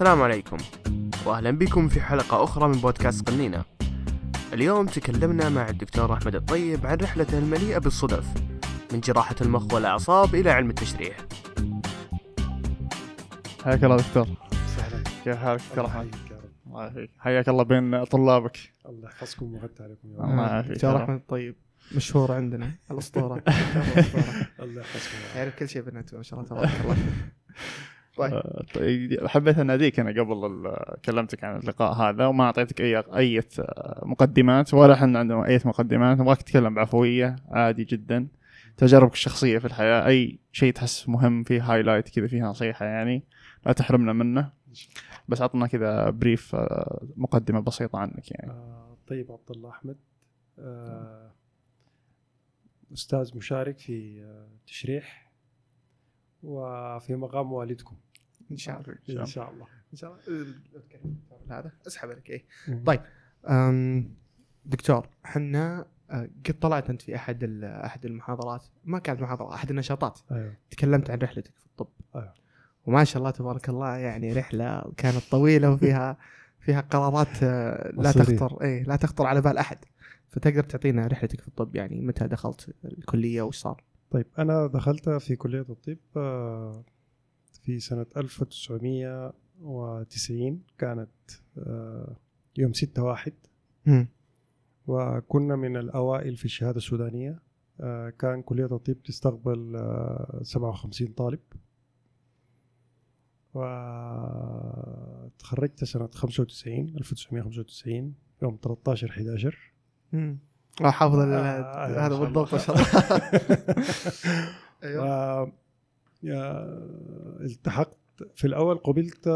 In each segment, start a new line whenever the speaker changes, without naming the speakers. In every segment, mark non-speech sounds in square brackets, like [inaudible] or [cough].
السلام عليكم. واهلا بكم في حلقة أخرى من بودكاست قنينة. اليوم تكلمنا مع الدكتور أحمد الطيب عن رحلته المليئة بالصدف من جراحة المخ والأعصاب إلى علم التشريح.
حياك الله دكتور.
سهلا
كيف حالك دكتور
أحمد؟
الله يعافيك حياك الله بين طلابك.
الله يحفظكم ويغطي عليكم
الله يعافيك.
دكتور. أحمد الطيب مشهور عندنا الأسطورة. [laughs]
الله يحفظكم
يعرف كل شيء بنات ما شاء الله تبارك الله. [laughs] طيب.
آه، حبيت اناديك أنا قبل كلمتك عن اللقاء هذا وما أعطيتك اي أي مقدمات ولا إحنا عندنا أي مقدمات نبغاك تتكلم بعفوية عادي جدا. تجاربك الشخصية في الحياة أي شيء تحس مهم فيه highlight كذا فيه نصيحة يعني لا تحرمنا منه. بس عطنا كذا brief آه، مقدمة بسيطة عنك يعني.
آه، طيب عبد الله أحمد. آه، أستاذ مشارك في تشريح وفي مقام والدكم.
إن شاء الله
إن شاء الله
إن شاء الله هذا أسحب عليك اي. طيب. دكتور إحنا أه، قد طلعت أنت في أحد أحد المحاضرات ما كانت محاضرة أحد النشاطات
أيوه
تكلمت عن رحلتك في الطب
أيوة.
وما شاء الله تبارك الله يعني رحلة كانت طويلة وفيها فيها قرارات أه، لا. تخطر اي لا تخطر على بال أحد فتقدر تعطينا رحلتك في الطب يعني متى دخلت الكلية وش صار؟
طيب أنا دخلت في كلية الطب آه، في سنة 1990 كانت آه، يوم 6 واحد. وكنا من الأوائل في الشهادة السودانية آه، كان كلية الطب تستقبل آه، 57 طالب وتخرجت سنة 95 1995 يوم 13 11
مم. آه، حافظ
آه،
هذا بالضبط ما. شاء الله [laughs]
أيوه التحقت في الأول قبلت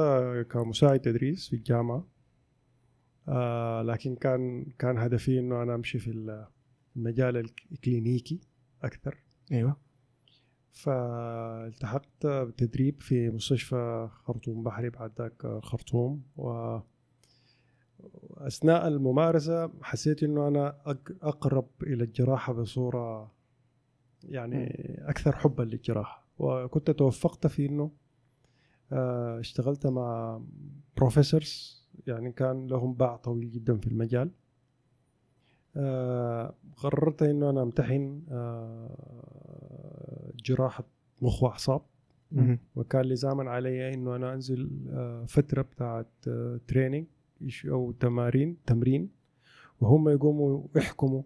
كمساعد تدريس في الجامعة. آه، لكن كان كان هدفي إنه أنا أمشي في المجال الكلينيكي أكثر.
أيوه.
فالتحقت بتدريب في مستشفى خرطوم بحري بعد ذاك خرطوم. و أثناء الممارسة حسيت إنه أنا أق- أقرب إلى الجراحة بصورة يعني أكثر حبا للجراحة. وكنت توفقت في إنه آه، اشتغلت مع بروفيسورز يعني كان لهم باع طويل جدا في المجال آه، قررت إنه أنا أمتحن آه، جراحة مخ وأعصاب
مم.
وكان لزاما علي إنه أنا أنزل آه، فترة بتاعت تريننج أو تمارين تمرين وهم يقوموا يحكموا.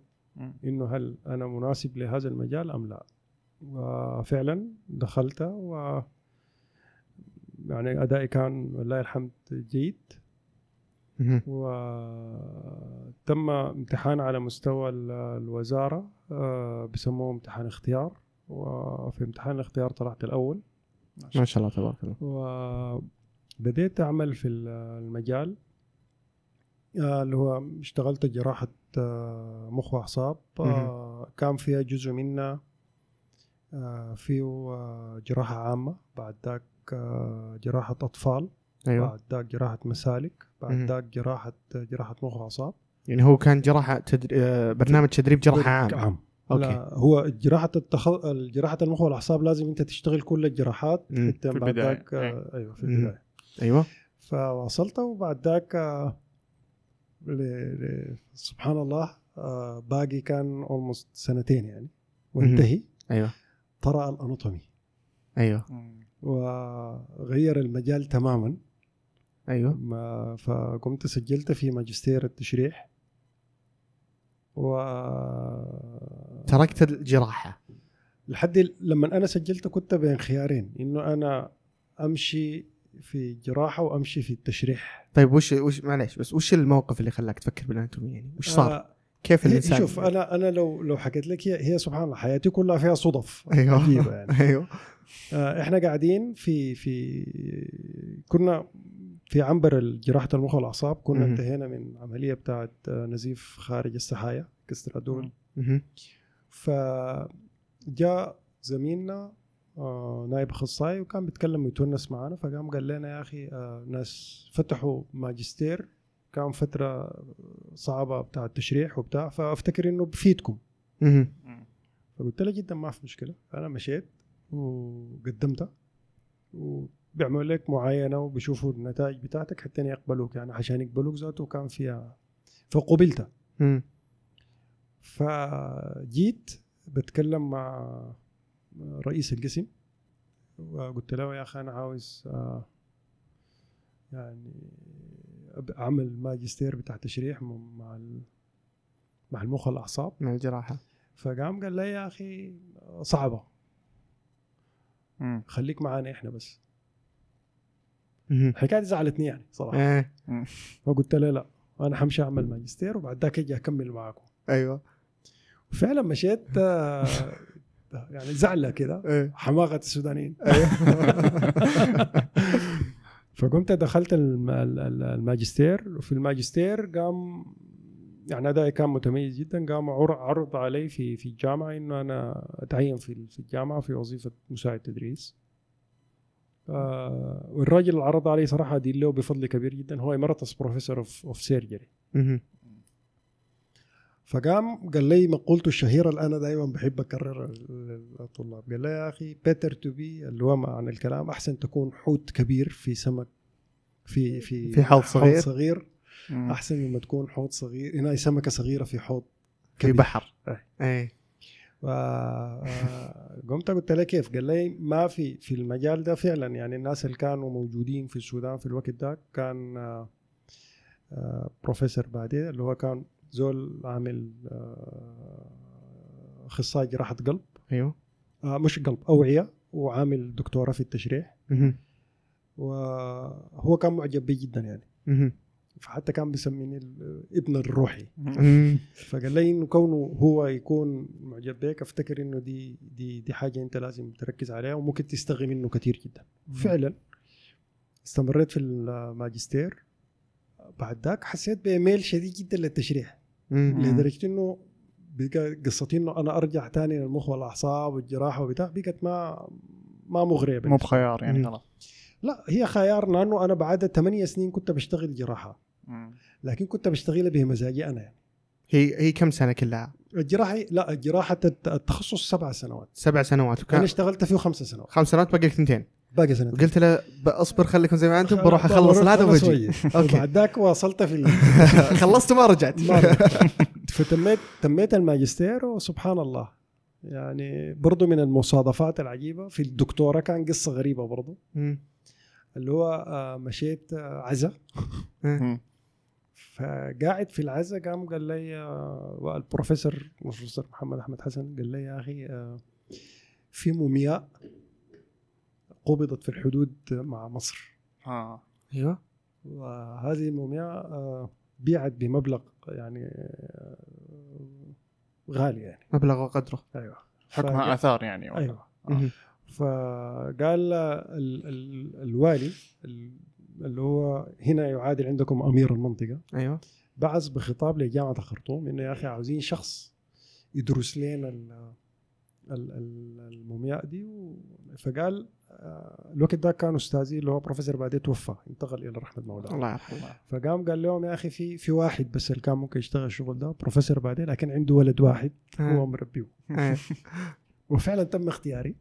إنه هل أنا مناسب لهذا المجال أم لا وفعلا دخلت و يعني أدائي كان والله الحمد جيد. وتم امتحان على مستوى ال- الوزارة آه، بيسموه امتحان اختيار. وفي امتحان الاختيار طلعت الأول.
ما شاء الله تبارك الله.
وبديت أعمل في المجال آه، اللي هو اشتغلت جراحة آه، مخ وأعصاب. آه، كان فيها جزء منها فيه آه، جراحة عامة بعد ذاك آه، جراحة أطفال
أيوه.
بعد ذاك جراحة مسالك بعد. ذاك جراحة جراحة مخ وأعصاب
يعني هو كان جراحة تدر... آه، برنامج تدريب جراحة عام.
عام.
أوكي.
لا هو جراحة التخ... جراحة المخ والأعصاب لازم أنت تشتغل كل الجراحات. حتى
في
بعد
البداية.
ذاك آه، أيوه في. البداية.
أيوه.
فواصلت وبعد ذاك آه، ل... ل... سبحان الله آه، باقي كان almost سنتين يعني. وانتهي.
أيوه.
طرأ ال
anatomy. أيوه.
وغير المجال تماما.
أيوه.
ما فقمت سجلت في ماجستير التشريح. و
تركت الجراحة.
لحد لما أنا سجلت كنت بين خيارين. إنه أنا أمشي في جراحة وأمشي في التشريح.
طيب وش وش معليش بس وش الموقف اللي خلاك تفكر بالاناتومي يعني؟ وش صار؟
آه
كيف الإنسان
شوف أنا أنا لو لو حكيت لك هي, هي سبحان الله حياتي كلها فيها صدف
أيوه
عجيبة [laughs] يعني
أيوه
آه، إحنا قاعدين في في كنا في عنبر جراحة المخ والأعصاب كنا. انتهينا من عملية بتاعت آه، نزيف خارج السحايا كسر
مهم.
فجاء زميلنا آه، نائب أخصائي وكان بيتكلم ويتونس معنا فقام قال لنا يا أخي ناس فتحوا ماجستير كان فترة صعبة بتاع التشريح وبتاع فأفتكر إنه بفيدكم. فقلت له جدا ما في مشكلة أنا مشيت وقدمتها بيعملوا لك معاينة وبيشوفوا النتائج بتاعتك حتى يقبلوك يعني عشان يقبلوك ذاته كان فيها فقبلت. فجيت بتكلم مع رئيس القسم وقلت له يا أخي أنا عاوز آه، يعني اعمل ماجستير بتاع تشريح مع مع المخ والاعصاب
مع الجراحة.
فقام قال لي يا أخي صعبة.
مم.
خليك معانا إحنا بس. الحكاية دي زعلتني يعني صراحة.
إيه.
فقلت له لا أنا حمشي أعمل ماجستير وبعد ذاك أجي أكمل معاكم.
أيوه.
وفعلا مشيت آه، يعني زعلة كده.
إيه.
حماقة السودانيين.
أيوه [laughs]
فقمت دخلت الم- ال- ال- الماجستير وفي الماجستير قام يعني ادائي كان متميز جدا قام عر- عرض علي في في الجامعة إنه أنا أتعين في في الجامعة في وظيفة مساعد تدريس آه والراجل اللي عرض علي صراحة ادين له بفضل كبير جدا هو emeritus professor of of
surgery.
فقام قال لي مقولته الشهيره اللي أنا دائما بحب اكررها للطلاب قال لي يا أخي better to be اللي هو معنى الكلام أحسن تكون حوت كبير في سمك في في
في حوض صغير.
صغير
مم.
أحسن مما تكون حوض صغير هنا سمكة صغيرة في حوض
في
كبير.
بحر
إيه.
إيه
ف- آه، قمت قلت له كيف؟ قال لي ما في في المجال ده فعلا يعني الناس اللي كانوا موجودين في السودان في الوقت ده كان آه، آه، بروفيسور بعدين اللي هو كان زول عامل آه، اخصائي جراحة قلب
أيوه
آه، مش قلب أوعية وعامل دكتوراه في التشريح
مم.
وهو كان معجب بي جدا يعني
مم.
فحتى كان بيسميني ابن الروحي. فقال لي إنه كونه هو يكون معجب بيك أفتكر إنه دي دي دي حاجة أنت لازم تركز عليها وممكن تستغي منه كثير جدا فعلا استمريت في الماجستير بعد ذاك حسيت بميل شديد جدا للتشريح. لدرجة إنه بقى قصتي إنه أنا أرجع تاني للمخ والأعصاب والجراحه وبتاع بقت ما ما مغرية
مو. بخيار يعني. خلاص
لا هي خيار لأنه أنا بعد ثمانية سنين كنت بشتغل جراحة
مم.
لكن كنت بشتغلها بمزاجي أنا يعني
هي هي كم سنة كلها؟
الجراحة لا الجراحة الت- التخصص سبع سنوات
سبع سنوات
أنا
وكان
اشتغلت فيه خمس سنوات
خمس سنوات باقي لك ثنتين
باقي سنتين
وقلت له اصبر خليكم زي ما أنتم بروح أخلص هذا وبجي أوكي.
وبعد ذاك واصلت في [laughs]
خلصت وما رجعت.
ما رجعت. فتميت تميت الماجستير وسبحان الله. يعني برضو من المصادفات العجيبة. في الدكتوراه كان قصة غريبة برضو. اللي هو آه، مشيت آه، عزا. فقاعد في العزا قام قال لي آه، البروفيسور البروفيسور محمد أحمد حسن قال لي يا أخي في مومياء قبضت في الحدود مع مصر.
آه.
أيوه.
وهذه المومياء آه، بيعت بمبلغ يعني آه، غالي يعني.
مبلغ وقدره.
أيوه.
حكمها
فقال-
آثار يعني. ولا؟
أيوه.
مم.
فقال ال ال الوالي ال- اللي هو هنا يعادل عندكم أمير المنطقة.
أيوه.
بعث بخطاب لجامعة الخرطوم إنه يا أخي عاوزين شخص يدرس لنا ال- ال- ال- المومياء دي و- فقال آه، الوقت ده كان أستاذي اللي هو بروفيسور بعدين توفى انتقل إلى رحمة مولاه
الله يرحمه.
فقام قال لهم يا أخي في في واحد بس اللي كان ممكن يشتغل الشغل ده بروفيسور بعدين لكن عنده ولد واحد هو مربيه.
إيه. [laughs]
وفعلا تم اختياري.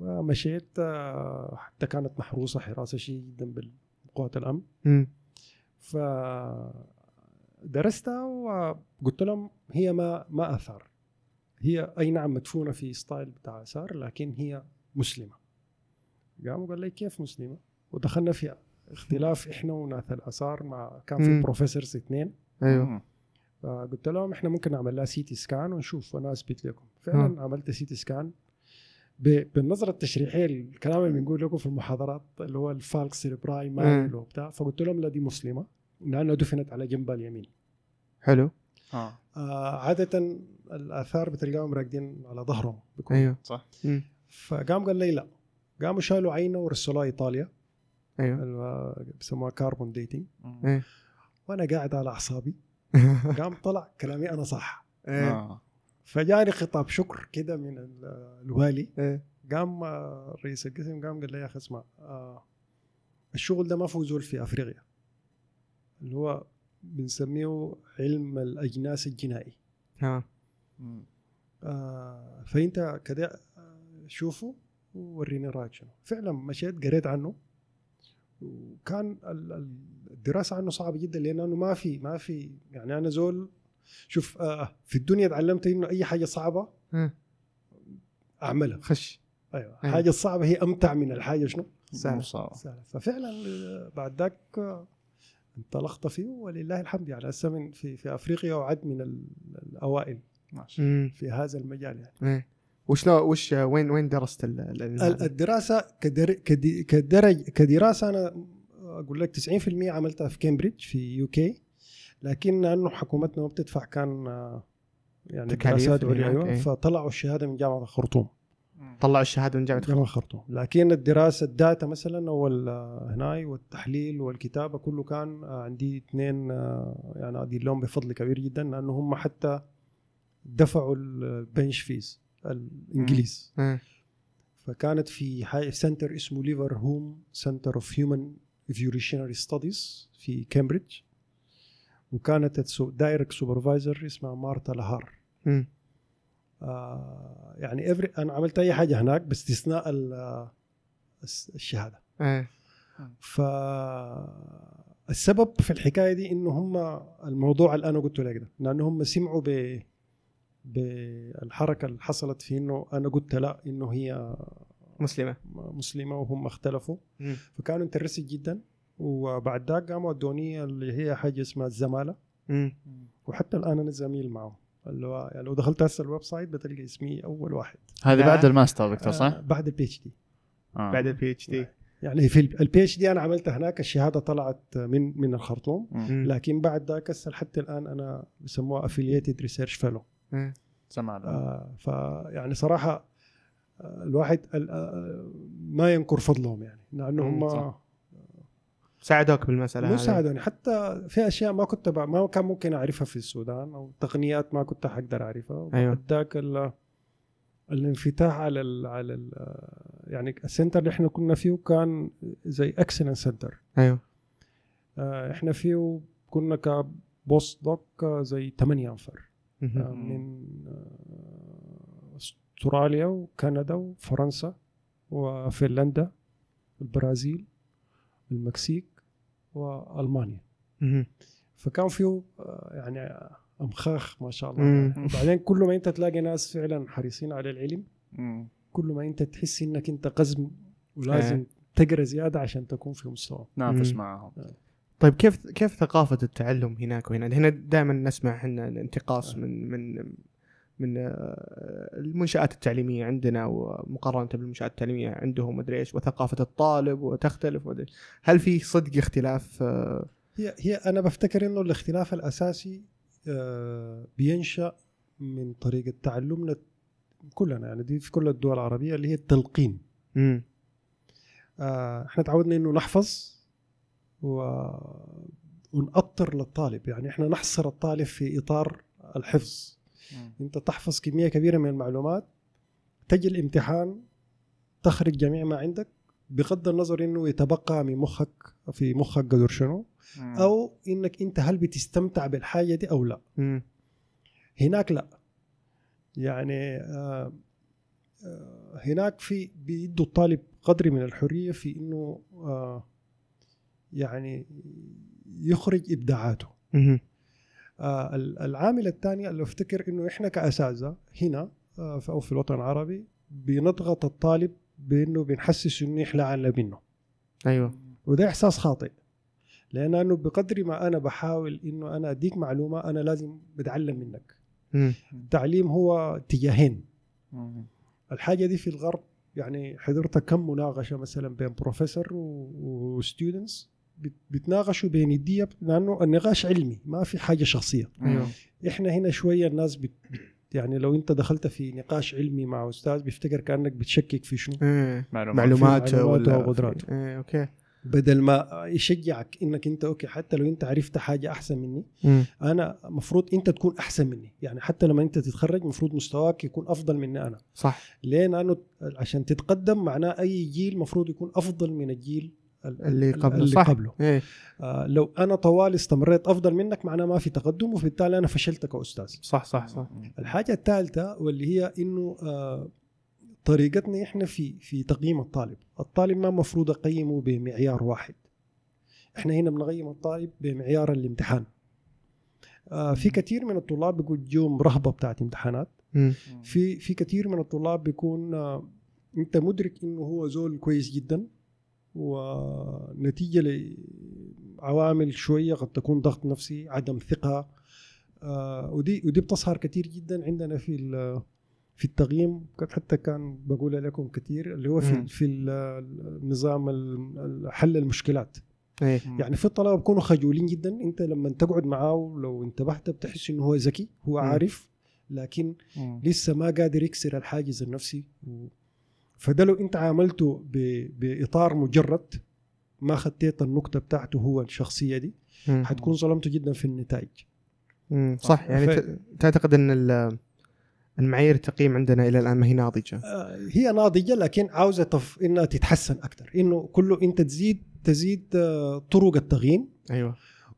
ومشيت آه، حتى كانت محروسة حراسة شديده جدا بالقوات
الأمن.
ف درستها وقلت لهم هي ما ما آثار. هي أي نعم مدفونة في style بتاع آثار لكن هي مسلمة. قام قال لي كيف مسلمة؟ ودخلنا في اختلاف إحنا وناس الاثار مع كان في. professors اثنين.
أيوه.
فقلت لهم إحنا ممكن نعمل لها CT scan ونشوف وأنا اثبت لكم فعلا عملت CT scan ب- بالنظرة التشريحية الكلام اللي بنقول لكم في المحاضرات اللي هو ال falx cerebri مايل وبتاع فقلت لهم لا دي مسلمة. لانها دفنت على جنبها اليمين.
حلو.
آه.
آه عادة الآثار بتلقاهم راقدين على ظهرهم.
أيوه.
صح.
مم.
فقام قال لي لا. قاموا شالوا عينه ورسلوها إيطاليا
أيوه
اللي بيسموها carbon
dating.
إيه.
وأنا قاعد على أعصابي [laughs] قام طلع كلامي أنا صح
إيه.
آه.
فجاني خطاب شكر كده من ال- الوالي
إيه.
قام رئيس القسم قام قال لي يا أخي اسمع آه، الشغل ده ما فيه زول في أفريقيا اللي هو بنسميه علم الأجناس الجنائي
ها.
آه، فأنت كده شوفه ووريني رأيك شنو فعلا مشيت قريت عنه وكان ال- ال- الدراسة عنه صعبة جدا لأنه ما في ما في يعني أنا زول شوف آه في الدنيا تعلمت إنه أي حاجة صعبة
آه.
أعملها
خش
أيوه
أيوة.
الحاجة الصعبه هي أمتع من الحاجة شنو؟
سهل.
مصارعة.
سهلة. ففعلا آه، بعد ذاك آه، انطلقت فيه ولله الحمد يعني هسه من في في أفريقيا وعد من ال-
الأوائل.
في هذا المجال يعني
إيه. وش لو وش وين وين درست ال- ال-
ال-
ال-
الدراسة كدر كدي- كدرج كدراسة أنا أقول لك 90% عملتها في كامبريدج في UK. لكن لأنه حكومتنا ما بتدفع كان آه، يعني
تكاليف
دراسات عليا.
إيه.
فطلعوا الشهادة من جامعة الخرطوم
طلعوا الشهادة من
جامعة الخرطوم لكن الدراسة ال data مثلا أو ال- هناي والتحليل والكتابة كله كان آه، عندي اثنين آه، يعني أدي لهم بفضل كبير جدا لأنه هم حتى دفعوا ال bench fees الإنجليز
إيه.
فكانت في حي center اسمه Leverhulme Centre of Human Evolutionary Studies في كامبريدج وكانت ال direct supervisor اسمها مارتا لار
مم.
آه يعني every أنا عملت أي حاجة هناك باستثناء ال- آه، الس- الشهادة
إيه.
فالسبب في الحكاية دي إنه هم الموضوع اللي أنا قلته لك ده لأنه هم سمعوا ب بالحركة اللي حصلت في إنه أنا قلت لا إنه هي
مسلمة
مسلمة وهم اختلفوا
مم.
فكانوا interested جدا وبعد ذاك قاموا أدوني اللي هي حاجة اسمها الزمالة
مم.
وحتى الآن أنا زميل معهم اللي هو يعني لو دخلت هسه ال website بتلقى اسمي أول واحد
هذه
لا.
بعد الماستر دكتور صح؟
آه بعد ال PhD
آه.
بعد ال PhD
يعني في ال PhD أنا عملتها هناك الشهادة طلعت من من الخرطوم
مم.
لكن بعد ذاك هسه حتى الآن أنا بسموها affiliated research
fellow.
زمان
آه فيعني صراحة آه، الواحد ال- آه، ما ينكر فضلهم يعني
لأنه
هم
صح.
ساعدوك بالمسألة
مو
هذه.
ساعدوني حتى في أشياء ما كنت بع- ما كان ممكن أعرفها في السودان أو تقنيات ما كنت حقدر
أعرفها.
وبعد ذاك ال- الانفتاح على ال على ال يعني ال center اللي إحنا كنا فيه كان زي excellent center
أيوه
إحنا فيه كنا كبوست دوك زي 8 أنفر آه،. من آه، أستراليا وكندا وفرنسا وفنلندا البرازيل المكسيك
وألمانيا.
فكان فيه آه، يعني أمخاخ ما شاء الله
مم.
وبعدين كل ما أنت تلاقي ناس فعلا حريصين على العلم. كل ما أنت تحس إنك أنت قزم ولازم تقرأ زيادة عشان تكون في مستوى
نافس
مم. طيب كيف كيف ثقافة التعلم هناك وهنا؟ هنا دائما نسمع إحنا الانتقاص من من من آه، المنشآت التعليمية عندنا ومقارنة بالمنشآت التعليمية عندهم مدري إيش وثقافة الطالب وتختلف مدري هل في صدق اختلاف آه،
هي هي أنا بفتكر إنه الاختلاف الأساسي آه، بينشأ من طريقة تعلمنا كلنا يعني دي في كل الدول العربية اللي هي التلقين
مم.
آه، إحنا تعودنا إنه نحفظ و... ونأطر للطالب يعني إحنا نحصر الطالب في إطار الحفظ
مم.
أنت تحفظ كمية كبيرة من المعلومات تجي الامتحان تخرج جميع ما عندك بغض النظر إنه يتبقى من مخك في مخك قدر شنو
مم.
أو إنك أنت هل بتستمتع بالحاجة دي أو لا
مم.
هناك لا يعني آه آه هناك في بيدوا الطالب قدر من الحرية في إنه آه يعني يخرج
إبداعاته.
آه ال- العامل الثاني اللي أفتكر إنه إحنا كأساتذة هنا آه في- أو في الوطن العربي بنضغط الطالب بإنه بنحسس إنه إحنا اعلى منه.
أيوه.
وده إحساس خاطئ. لأنه بقدر ما أنا بحاول إنه أنا أديك معلومة أنا لازم بتعلم منك.
مم.
التعليم هو اتجاهين. الحاجة دي في الغرب يعني حضرت كم مناقشة مثلا بين بروفيسور و students بيتناقشوا بين الدية لأنه النقاش علمي ما في حاجة شخصية.
أيوه
إحنا هنا شوية الناس بت يعني لو أنت دخلت في نقاش علمي مع أستاذ بيفتكر كأنك بتشكك في شنو؟
إيه.
معلومات.
معلومات ولا
وقدرات.
إيه okay.
بدل ما يشجعك إنك أنت أوكي حتى لو أنت عرفت حاجة أحسن مني
مم.
أنا مفروض أنت تكون أحسن مني. يعني حتى لما أنت تتخرج مفروض مستواك يكون أفضل مني أنا.
صح.
ليه؟ لأنه عشان تتقدم معناه أي جيل مفروض يكون أفضل من الجيل ال-
اللي
ال-
قبله.
اللي
صح.
قبله.
إيه.
آه لو أنا طوال استمريت أفضل منك معناه ما في تقدم وبالتالي أنا فشلت كأستاذ.
صح صح صح.
الحاجة الثالثة واللي هي إنه آه طريقتنا إحنا في في تقييم الطالب. الطالب ما مفروض أقيمه بمعيار واحد. إحنا هنا بنقيم الطالب بمعيار الامتحان. آه في كثير من الطلاب بيكون جوهم رهبة بتاعت امتحانات. في في كثير من الطلاب بيكون آه، أنت مدرك إنه هو زول كويس جدا. ونتيجة لعوامل شوية قد تكون ضغط نفسي عدم ثقة آه، ودي ودي بتظهر كثير جدا عندنا في في التقييم حتى كان بقول لكم كثير اللي هو في. في ال- النظام ال- حل المشكلات
إيه
يعني في الطلبة بيكونوا خجولين جدا أنت لما تقعد معاه لو انتبهت بتحس إنه هو ذكي هو. عارف لكن لسه ما قادر يكسر الحاجز النفسي. فده لو انت عاملته ب... بإطار مجرد ما خطيت النقطة بتاعته هو الشخصية دي
مم.
حتكون ظلمته جدا في النتائج.
مم. صح. يعني
ف-
تعتقد إن ال- المعايير التقييم عندنا إلى الآن ما هي ناضجة؟
آه، هي ناضجة لكن عاوزة تف... إنها تتحسن أكثر إنه كله أنت تزيد تزيد آه، طرق التقييم.
أيوه.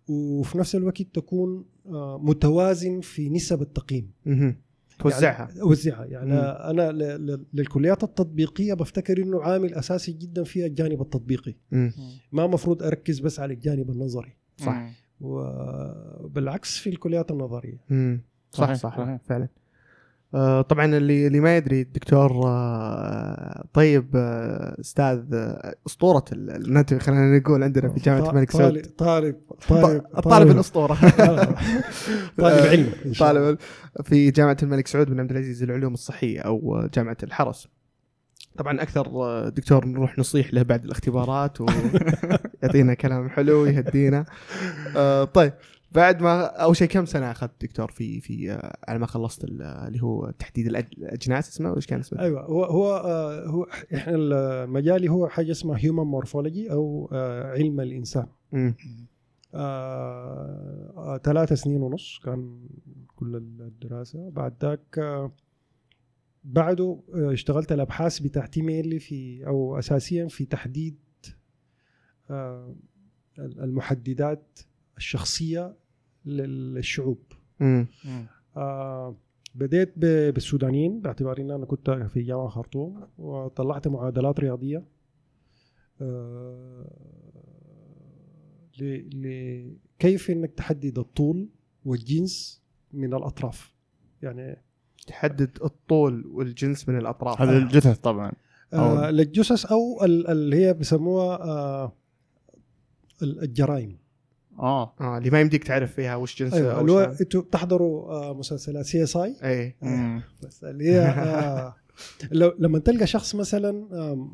وفي نفس الوقت تكون آه، متوازن في نسب التقييم.
مهم. توزعها
يعني اوزعها يعني
مم.
أنا ل- ل- للكليات التطبيقية بفتكر إنه عامل أساسي جدا فيها الجانب التطبيقي
مم.
ما مفروض أركز بس على الجانب النظري
صح.
وبالعكس في الكليات النظرية
مم. صح
صحيح،
صح
صحيح.
فعلا آه، طبعا اللي اللي ما يدري الدكتور آه، طيب آه، أستاذ آه، أسطورة ال- النت خلينا نقول عندنا في جامعة الملك
طالب
سعود
طالب طالب
الطالب الأسطورة. [laughs] [laughs]
طالب علم.
طالب في جامعة الملك سعود بن عبد العزيز للعلوم الصحية أو جامعة الحرس. طبعا أكثر آه، دكتور نروح نصيح له بعد الاختبارات ويعطينا [laughs] كلام حلو يهدينا آه، طيب. بعد ما أول شيء كم سنة أخذت دكتور في في آه، على ما خلصت ال- اللي هو تحديد الأجناس اسمه إيش كان اسمه؟
أيوه هو هو آه، هو إحنا المجالي هو حاجة اسمها human morphology أو آه، علم الإنسان
مم.
آه، آه، سنين ونص كان كل الدراسة بعد ذاك آه، بعده آه، اشتغلت الأبحاث بتاعتي mainly في أو أساسيا في تحديد آه، المحددات الشخصية للشعوب.
مم.
آه، بديت ب- بالسودانيين باعتبار إن أنا كنت في جامعة خرطوم وطلعت معادلات رياضية آه، ل- ل- كيف إنك تحدد الطول والجنس من الأطراف. يعني
تحدد الطول والجنس من الأطراف.
هذا الجثث طبعا.
آه للجثث أو ال- اللي هي بيسموها آه ال- الجرائم.
آه
آه اللي ما يمديك تعرف فيها وش جنسها أو
اللي هو
وش هذا.
أنتوا بتحضروا آه مسلسلات CSI
إيه
مم.
بس اللي هي آه [laughs] لو لما تلقى شخص مثلا آه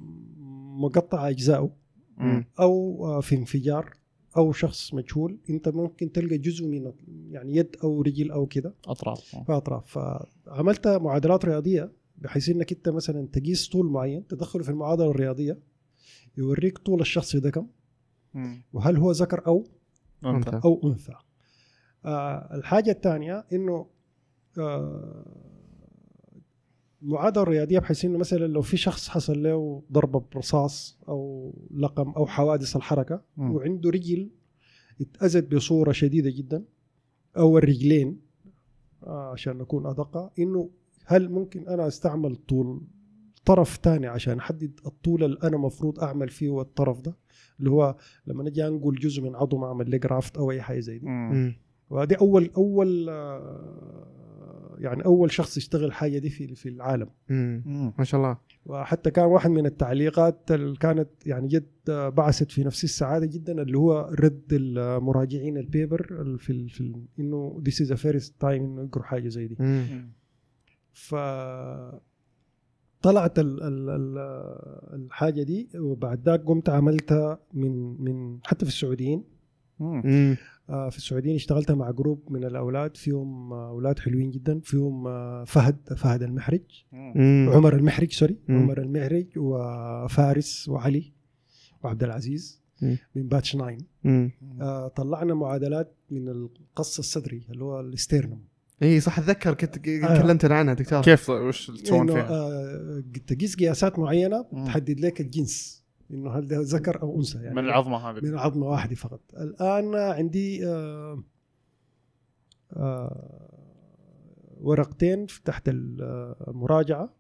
مقطع اجزائه. أو آه في انفجار أو شخص مجهول أنت ممكن تلقى جزء من يعني يد أو رجل أو كده
أطراف
في أطراف فعملت معادلات رياضية بحيث إنك أنت مثلا تقيس طول معين تدخله في المعادلة الرياضية يوريك طول الشخص ده كم. وهل هو ذكر
أو
ممتاز.
أو أنثى آه الحاجة الثانية إنه آه معادله رياضيه بحيث إنه مثلا لو في شخص حصل له ضربة برصاص أو لقم أو حوادث الحركة
مم.
وعنده رجل اتأذت بصورة شديدة جدا أو الرجلين آه عشان نكون أدق إنه هل ممكن أنا أستعمل طول طرف ثاني عشان أحدد الطول اللي أنا مفروض أعمل فيه الطرف ده اللي هو لما نجي انقل جزء من عضو أعمل له graft أو أي حاجة زي دي. وهذه أول أول يعني أول شخص يشتغل الحاجة دي في في العالم
مم.
مم.
ما شاء الله
وحتى كان واحد من التعليقات اللي كانت يعني جد بعثت في نفس السعادة جدا اللي هو رد المراجعين ال paper ال- في في إنه this is a first time إنه يقروا حاجة زي دي
مم.
ف طلعت ال ال ال الحاجة دي وبعد ذاك قمت عملتها من من حتى في السعوديين
مم.
آه، في السعوديين اشتغلت مع group من الأولاد فيهم آه، أولاد حلوين جدا فيهم آه، فهد فهد المحرج
مم.
عمر المحرج sorry
مم.
عمر المحرج وفارس وعلي وعبد العزيز
مم.
من batch 9
مم.
آه، طلعنا معادلات من القص الصدري اللي هو ال
sternum إي صح أتذكر كنت
آه.
كلمتنا عنها دكتور
كيف وش تسوون فيها؟
آه، تقيس قياسات معينة
مم.
تحدد لك الجنس إنه هل ده ذكر أو أنثى يعني
من العظمة هذه
من عظمه واحدة فقط الآن عندي آه، آه، ورقتين تحت المراجعه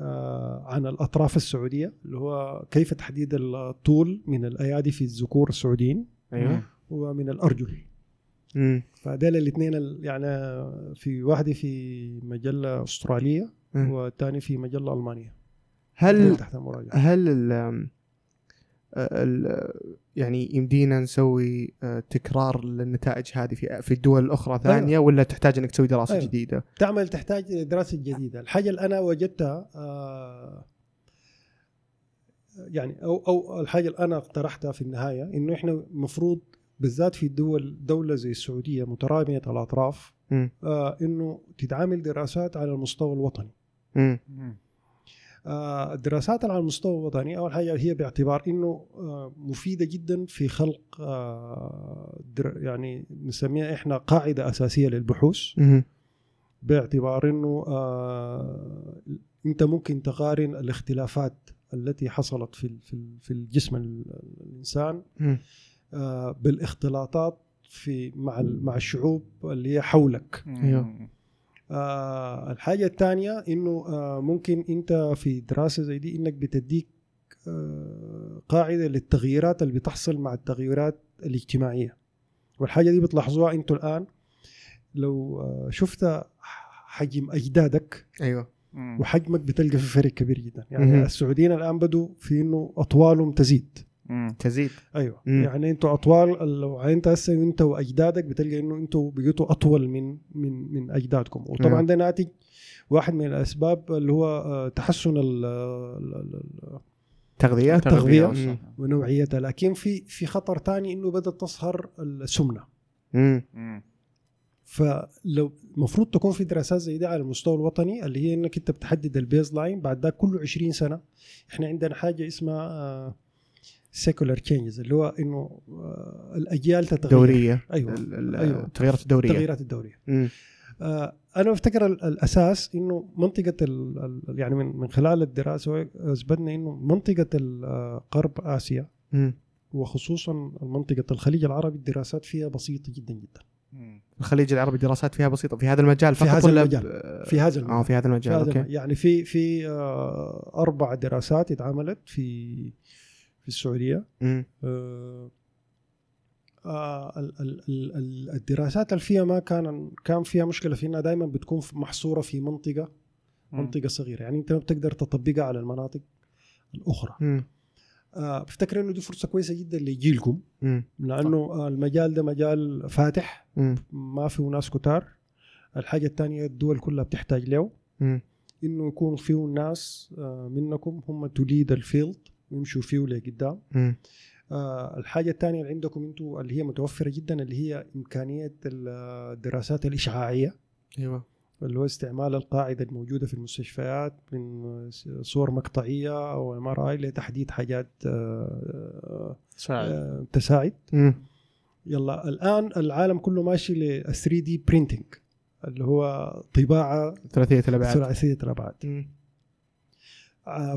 آه، عن الأطراف السعودية اللي هو كيف تحديد الطول من الأيادي في الذكور السعوديين
أيوه
ومن
الأرجل.
فديل الاثنين يعني في واحدة في مجله
أسترالية.
والثاني في مجله ألمانية
هل
تحت المراجعة
هل ال ال يعني يمدينا نسوي آه، تكرار للنتائج هذه في في الدول الأخرى ثانية ولا تحتاج إنك تسوي دراسة
أيوة.
جديدة؟
تعمل تحتاج دراسة جديدة الحاجة اللي أنا وجدتها آه، يعني أو أو الحاجة اللي أنا اقترحتها في النهاية إنه إحنا المفروض بالذات في الدول دولة زي السعودية متراميه الأطراف
مم.
آه إنه تتعامل دراسات على المستوى الوطني. آه، الدراسات على المستوى الوطني أول حاجة هي باعتبار إنه آه، مفيدة جدا في خلق آه، در- يعني نسميها إحنا قاعدة أساسية للبحوث
مم.
باعتبار إنه آه، أنت ممكن تقارن الاختلافات التي حصلت في في ال- في الجسم ال- الإنسان
مم.
بالاختلاطات في مع ال- مع الشعوب اللي هي حولك. آه الحاجة الثانية إنه آه ممكن إنت في دراسة زي دي إنك بتديك آه قاعدة للتغييرات اللي بتحصل مع التغيرات الاجتماعية. والحاجة دي بتلاحظوها إنتوا الآن. لو آه شفت حجم أجدادك
أيوه.
وحجمك بتلقى في فرق كبير جدا. يعني. السعوديين الآن بدوا في إنه أطوالهم تزيد.
تزيد.
أيوه.
مم.
يعني أنتوا أطوال لو أنت هسه أنت وأجدادك بتلقى إنه أنتوا بقيتوا أطول من من من أجدادكم. وطبعا. ده ناتج واحد من الأسباب اللي هو آه، تحسن ال- ال- ال-
تغذية.
التغذية.
مم.
ونوعيتها. لكن في في خطر ثاني إنه بدأت تظهر السمنة.
مم.
فلو المفروض تكون في دراسات زي دي على المستوى الوطني اللي هي إنك أنت بتحدد ال baseline بعد ده كل 20 سنة. إحنا عندنا حاجة اسمها secular changes اللي هو إنه آه، الأجيال تتغير.
دورية. أيوه.
أيوة.
التغيرات الدورية.
التغييرات
الدورية.
آه، أنا بفتكر ال- الأساس إنه منطقة ال يعني من من خلال الدراسة أثبتنا إنه منطقة آه، غرب
آسيا.
وخصوصا منطقة الخليج العربي الدراسات فيها بسيطة جدا جدا.
الخليج العربي دراسات فيها بسيطة. في هذا المجال
في
فقط
هذا
ولا
المجال.
ب-
في هذا المجال.
آه في هذا
في
المجال
هذا
أوكي.
يعني في في آه، أربع دراسات اتعملت في في
السعودية.
آه، آه، ال- ال- ال- ال- الدراسات اللي فيها ما كان كان فيها مشكلة في إنها دائما بتكون محصورة في منطقة منطقة صغيرة يعني أنت ما بتقدر تطبقها على المناطق الأخرى
مم.
آه، بفتكر إنه دي فرصة كويسة جدا لجيلكم. لأنه آه، المجال ده مجال فاتح
مم.
ما فيه ناس كتار الحاجة الثانية الدول كلها بتحتاج له. إنه يكون فيه ناس آه، منكم هم تليد الفيلد ويمشوا فيه لقدام. آه، الحاجة الثانية اللي عندكم أنتم اللي هي متوفرة جدا اللي هي إمكانية الدراسات الإشعاعية.
أيوه.
اللي هو استعمال القاعدة الموجودة في المستشفيات من صور مقطعية أو MRI لتحديد حاجات آه، آه، تساعد.
مم.
يلا الآن العالم كله ماشي لل 3D printing اللي هو طباعة
ثلاثية الابعاد
ثلاثية الأبعاد
مم.
آه،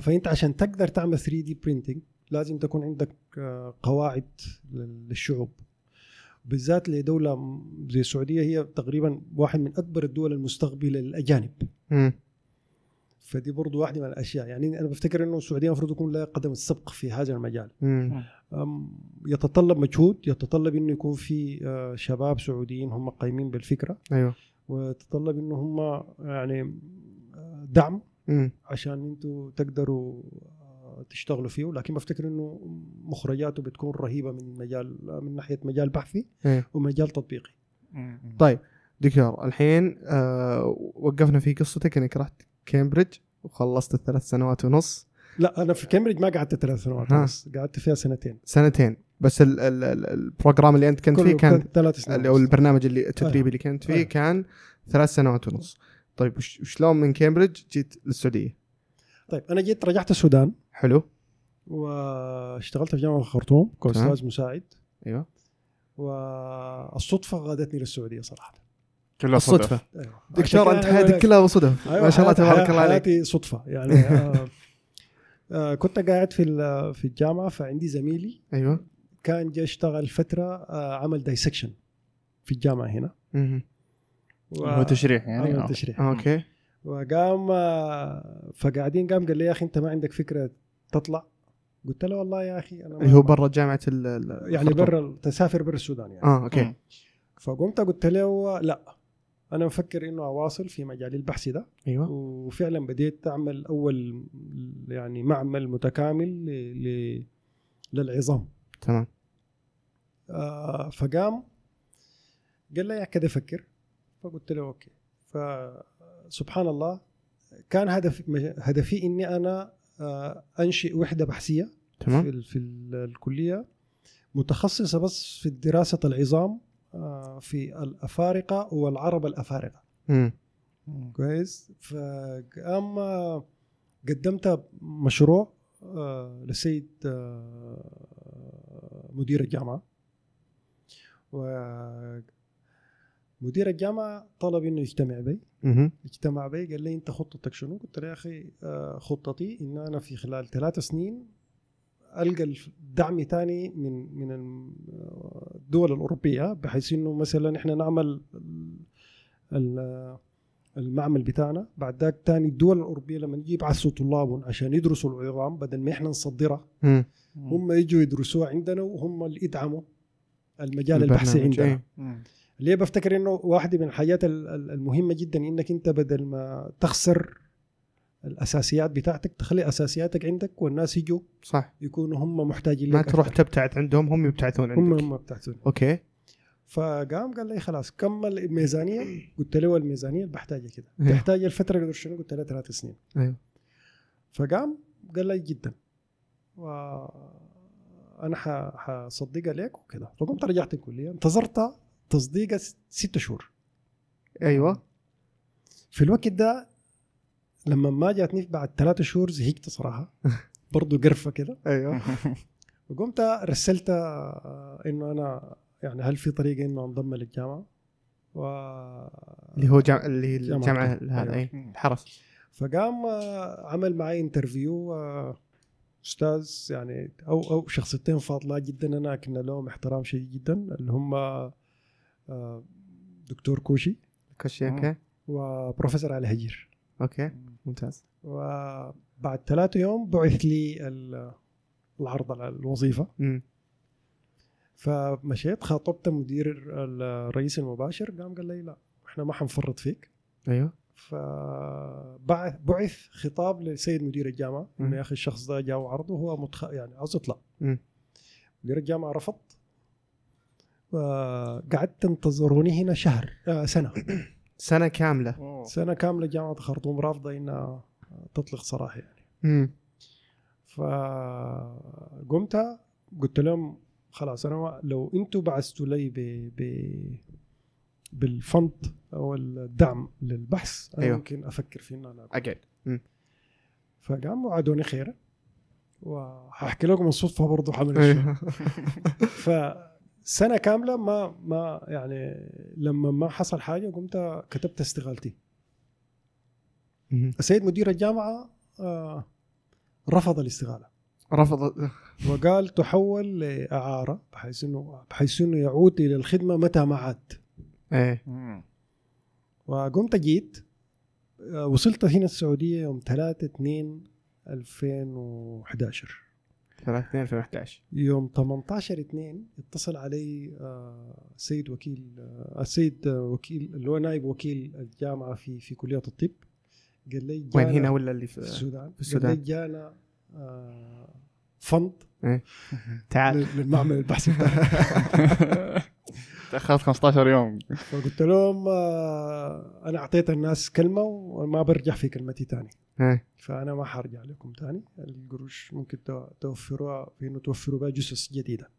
فأنت عشان تقدر تعمل 3D printing لازم تكون عندك آه، قواعد للشعوب. بالذات لدولة زي السعودية هي تقريبا واحد من أكبر الدول المستقبلة
للأجانب.
فدي برضو واحدة من الأشياء. يعني أنا بفتكر إنه السعودية المفروض يكون لها قدم السبق في هذا المجال. يتطلب مجهود يتطلب إنه يكون في آه، شباب سعوديين هم قايمين بالفكرة.
أيوه.
ويتطلب إنه هم يعني آه، دعم.
مم.
عشان أنتوا تقدروا آه، تشتغلوا فيه. لكن بفتكر انه مخرجاته بتكون رهيبة من مجال من ناحية مجال بحثي
إيه.
ومجال تطبيقي.
طيب دكتور الحين آه وقفنا في قصتك. انك رحت كامبريدج وخلصت الثلاث سنوات ونص.
لا أنا في كامبريدج ما قعدت ثلاث سنوات. ونص قعدت فيها سنتين.
سنتين. بس ال ال ال ال program اللي أنت كنت فيه كان
ثلاث سنوات.
هو البرنامج اللي التدريبي
أيوة.
اللي كنت فيه
أيوة.
كان ثلاث سنوات ونص. طيب وش- وشلون من كامبريدج جيت للسعودية؟
طيب أنا جيت رجعت السودان.
حلو.
واشتغلت في جامعة الخرطوم كاستاذ مساعد.
أيوه.
والصدفة قادتني للسعودية صراحة.
كلها صدفه
أيوة.
دكتور
أنت
حياتك كلها صدف.
أيوة
ما شاء الله تبارك الله عليك.
حياتي صدفة. يعني آه، آه، كنت قاعد في ال- في الجامعة فعندي زميلي
أيوه.
كان جاي اشتغل فترة آه، عمل dissection في الجامعة هنا. و-
هو تشريح يعني؟
عمل
آه.
تشريح.
أوكي.
وقام فقاعدين قام قال لي يا أخي أنت ما عندك فكرة تطلع؟ قلت له والله يا أخي أنا
اللي هو برا جامعة ال-
يعني. برا تسافر برا السودان يعني.
آه أوكي.
فقمت قلت له لا أنا مفكر إنه أواصل في مجال البحث ده.
أيوه.
وفعلا بديت أعمل أول يعني معمل متكامل ل... ل... للعظام.
تمام.
آه فقام قال لي كده فكر. فقلت له أوكي. فسبحان الله كان هدف هدفي إني أنا آه أنشئ وحدة بحثية
تمام.
في, ال- في ال- الكلية متخصصة بس في دراسة العظام آه في الأفارقة والعرب
الأفارقة.
كويس؟ فقام آه، قدمت مشروع آه، للسيد آه، مدير الجامعة. ومدير الجامعة طلب إنه يجتمع بي. اجتمع بي قال لي أنت خطتك شنو؟ قلت له يا أخي آه، خطتي إن أنا في خلال ثلاث سنين ألقى الدعم ثاني من من الدول الأوروبية بحيث إنه مثلا إحنا نعمل ال- ال- المعمل بتاعنا بعد ذاك ثاني الدول الأوروبية لما يجي يبعثوا طلابهم عشان يدرسوا العظام بدل ما إحنا نصدرها. هم يجوا يدرسوها عندنا وهم اللي يدعموا المجال. البحثي عندنا. ليه بفتكر إنه واحدة من الحاجات ال- ال- المهمة جدا إنك أنت بدل ما تخسر الأساسيات بتاعتك تخلي أساسياتك عندك والناس يجوا
صح.
يكونوا هم محتاجين
ما
لك
تروح
أكتر.
تبتعد عندهم هم يبتعثون
هم
عندك.
هم بتاعتهم
أوكي.
فقام قال لي خلاص كمل الميزانية. قلت له الميزانيه اللي بحتاجها كده.
أيوه.
تحتاج الفترة شنو؟ قلت له ثلاث سنين.
أيوه.
فقام قال لي جدا. وأنا حصدقها لك وكذا فقمت رجعت الكلية انتظرت تصديقها ست شهور.
أيوه.
في الوقت ده لما ما جاتني بعد ثلاثة شهور زهقت صراحة. [laughs] برضو قرفة كده.
أيوه. [laughs]
وقمت رسلت آه، إنه أنا يعني هل في طريقة إنه أنضم للجامعة؟ و
اللي هو جامعة اللي
الجامعة.
هذا. أي الحرس
فقام آه، عمل معي interview آه، أستاذ يعني أو أو شخصيتين فاضلات جدا. أنا كنا لهم احترام شديد جدا اللي هم دكتور كوشي.
كوشي أوكي.
وبروفيسور علي هجير.
أوكي ممتاز.
وبعد ثلاثة يوم بعث لي ال- العرض على الوظيفة.
مم.
فمشيت خاطبت مدير الرئيس المباشر قام قال لي لا إحنا ما حنفرط فيك.
أيوه.
فبعث بعث خطاب لسيد مدير
الجامعة.
إنه يا أخي الشخص ده جاء عرضه وهو متخ... يعني عاوز يطلع. مدير الجامعة رفض. وقعدت انتظروني هنا شهر آه سنة. [clears throat]
سنة كاملة.
سنة كاملة جامعة الخرطوم رافضة إنها تطلق سراح يعني.
مم.
فقمت قلت لهم خلاص أنا لو أنتم بعثتوا لي ب... ب... بالفند أو الدعم للبحث أنا
أيوه.
ممكن أفكر في ان أنا
اقعد مم.
فقام وعدوني خيرا وحاحكي لكم الصدفة برضه حمل [laughs] الشيء. [laughs]
أيوه
فسنه كاملة ما ما يعني لما ما حصل حاجة قمت كتبت استقالتي. السيد مدير الجامعة آه رفض الاستقاله
رفض.
وقال تحول لإعارة بحيث إنه بحيث إنه يعود إلى الخدمة متى ما عاد.
إيه.
وقمت جيت آه، وصلت هنا السعودية يوم 3 2 2011
3 2 2011
يوم 18 2 اتصل علي آه، السيد وكيل آه، السيد آه، وكيل اللي هو نائب وكيل الجامعة في في كلية الطب. قال لي
وين هنا ولا اللي
في السودان.
في السودان.
قال لي جانا آه، فند
تعال
لل- للمعمل البحثي [laughs]
تاخرت 15 يوم.
فقلت لهم آه، أنا أعطيت الناس كلمة وما برجع في كلمتي تاني.
إيه.
فأنا ما حرجع لكم تاني. القروش ممكن تو- توفروها في انه توفروا بها جثث
جديدة.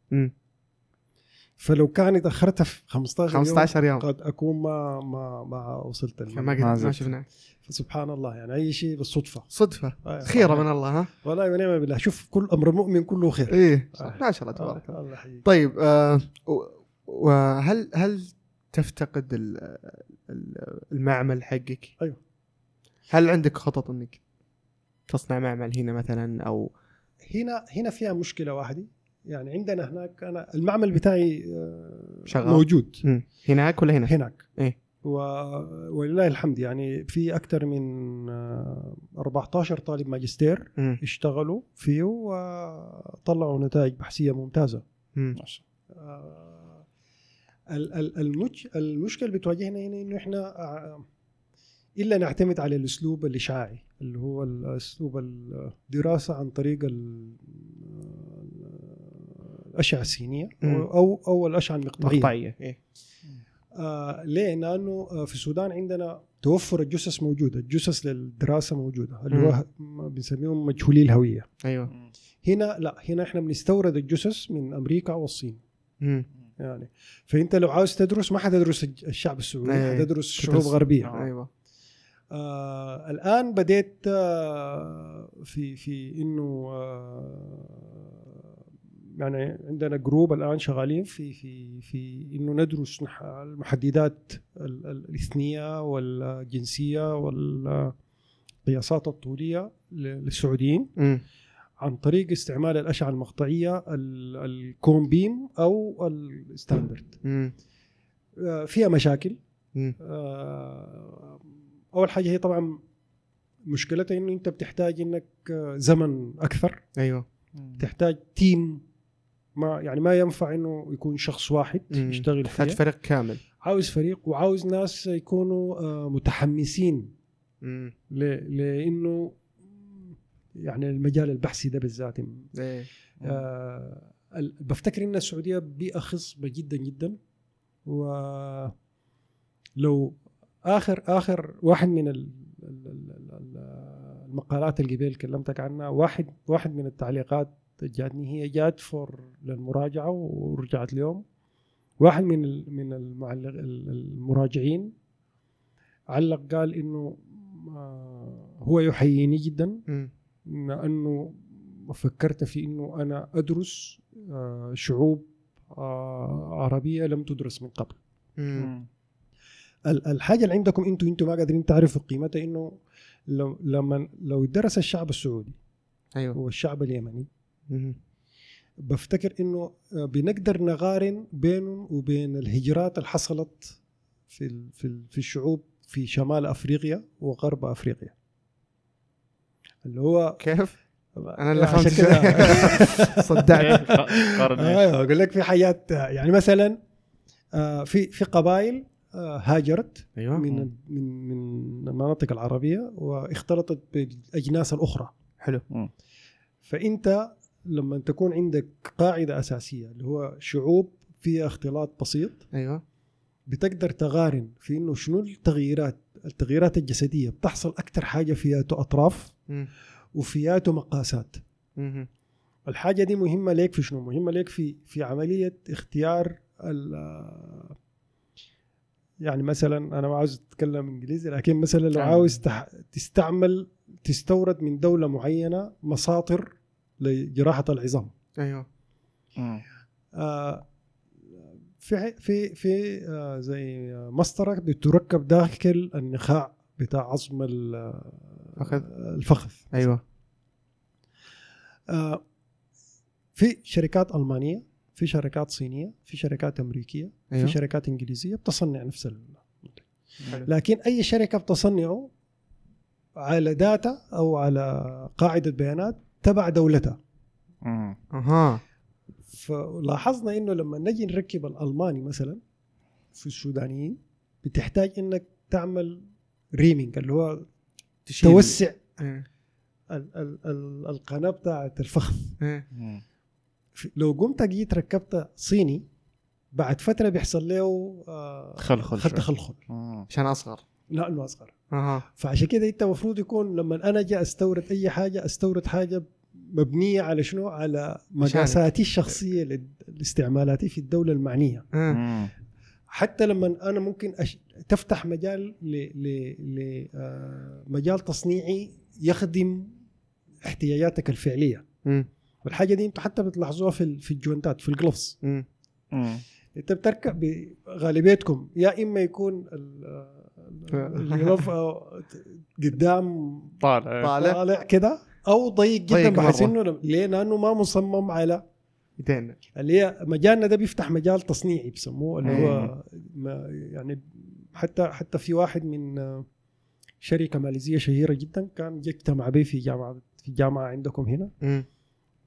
فلو كانت اخرتها في 15 يوم
15 يوم.
قد أكون ما ما ما وصلت
ما. قد ما. شفناه
فسبحان الله يعني أي شيء بالصدفة.
صدفة.
آه،
خيرة
صحيح.
من الله ها؟
والله ونعم بالله. شوف كل أمر المؤمن كله خير.
إيه.
صح.
ما شاء الله تبارك الله
آه، الله. يحييك.
طيب آه و- وهل هل تفتقد ال- ال- المعمل حقك؟
أيوه.
هل عندك خطط إنك تصنع معمل هنا مثلا أو
هنا هنا فيها مشكلة واحدة يعني عندنا هناك أنا المعمل بتاعي آه،
شغال.
موجود.
هناك ولا هنا؟
هناك
إيه.
و- ولله الحمد يعني في أكثر من آه، 14 طالب ماجستير
مم.
اشتغلوا فيه وطلعوا نتائج بحثية ممتازة
مم.
آه، ال- ال- المج... المشكلة اللي بتواجهنا هنا إنه إحنا آه، إلا نعتمد على الأسلوب الاشعاعي اللي هو الاسلوب الدراسة عن طريق ال- الأشعة
السينية.
أو أو الأشعة المقطعية
مقطعيه إيه.
آه ليه؟ لأنه آه، في السودان عندنا توفر الجثث موجودة، الجثث للدراسة موجودة اللي هو بنسميهم مجهولي الهوية.
أيوه
هنا لا هنا إحنا بنستورد الجثث من أمريكا والصين
مم.
يعني. فأنت لو عاوز تدرس ما حتدرس الشعب السعودي
أي.
حتدرس شعوب غربية.
أيوه.
آه الآن بديت آه في في إنه آه يعني عندنا group الآن شغالين في في في إنه ندرس المحددات ال- ال- الاثنية والجنسية والقياسات الطولية للسعوديين.
مم.
عن طريق استعمال الأشعة المقطعية ال- ال cone beam أو
ال standard.
آه، فيها مشاكل. آه، أول حاجة هي طبعا مشكلتها إنه أنت بتحتاج إنك آه، زمن أكثر
أيوه
تحتاج تيم ما يعني ما ينفع إنه يكون شخص واحد
مم.
يشتغل
تحتاج
فيه
فريق كامل
عاوز فريق وعاوز ناس يكونوا متحمسين
مم.
لإنه يعني المجال البحثي ده بالذات.
إيه.
آه بفتكر إن السعودية بيئه خصبه جدا جدا. ولو اخر آخر واحد من ال- ال- ال- ال- المقالات اللي قبل كلمتك عنها واحد واحد من التعليقات جاتني هي جات فور للمراجعة ورجعت اليوم. واحد من من المعلق المراجعين علق قال إنه آه، هو يحييني جدا.
مم.
لأنه فكرت في إنه أنا أدرس آه، شعوب آه، عربية لم تدرس من قبل
مم.
ال- الحاجة اللي عندكم أنتم أنتم ما قادرين تعرفوا قيمتها إنه لو لما لو درس الشعب السعودي
أيوه
والشعب اليمني
مم.
بفتكر إنه آه، بنقدر نقارن بينهم وبين الهجرات اللي حصلت في في الشعوب في شمال أفريقيا وغرب أفريقيا اللي هو
كيف؟ أنا اللي فهمت [laughs] صدعت
قارن إيش؟
أيوه أقول لك في حاجات يعني مثلا آه، في في قبائل آه، هاجرت
أيوه.
من من من المناطق العربية واختلطت بالأجناس الأخرى.
حلو.
فأنت لما تكون عندك قاعدة أساسية اللي هو شعوب فيها اختلاط بسيط
أيوه.
بتقدر تقارن في إنه شنو التغييرات التغييرات الجسدية بتحصل أكثر حاجة فياته أطراف
مم.
وفياته مقاسات. الحاجة دي مهمة ليك في شنو مهمة ليك في في عملية اختيار ال- يعني مثلا أنا ما عاوز أتكلم إنجليزي لكن مثلا لو. عاوز تح- تستعمل تستورد من دولة معينة مساطر لجراحة العظام
أيوه.
آه، في في في آه، زي مسطرة بتركب داخل النخاع بتاع عظم ال-
فخذ.
الفخذ
أيوه
آه، في شركات ألمانية في شركات صينية في شركات أمريكية
أيوه.
في شركات إنجليزية بتصنع نفس ال...
حلو.
لكن أي شركة بتصنعه على داتا أو على قاعدة بيانات تبع دولتها.
أها
فلاحظنا إنه لما نجي نركب الألماني مثلا في السودانيين بتحتاج إنك تعمل ريمينج اللي هو
تشيل
توسع
إيه.
ال- ال- ال- القناة بتاعت الفخذ. في- لو قمت جيت ركبت صيني بعد فترة بيحصل له آه،
تخلخل
خل-
شوي.
تخلخل
مم.
عشان أصغر
لأنه أصغر
أها
فعشان كده أنت المفروض يكون لما أنا أجي أستورد أي حاجة أستورد حاجة مبنية على شنو؟ على مقاساتي الشخصية لاستعمالاتي في الدولة المعنية
إيه.
مم.
حتى لما أنا ممكن أش... تفتح مجال ل... ل... ل... آه، مجال تصنيعي يخدم احتياجاتك الفعلية
مم.
والحاجة دي أنتم حتى بتلاحظوها في ال- في الجوانتات في الجلوفز. انت بتركب ب- غالبيتكم يا إما يكون ال- ال- الجلوف آه، قدام
طالع
طالع
طالع كده أو ضيق جدا
ضيق
بحيث. انه ليه؟ لأنه ما مصمم على
يدين
اللي هي مجالنا ده بيفتح مجال تصنيعي بسموه اللي هو ما يعني حتى حتى في واحد من شركة ماليزية شهيرة جدا كان اجتمع بي في جامعة في جامعة عندكم هنا.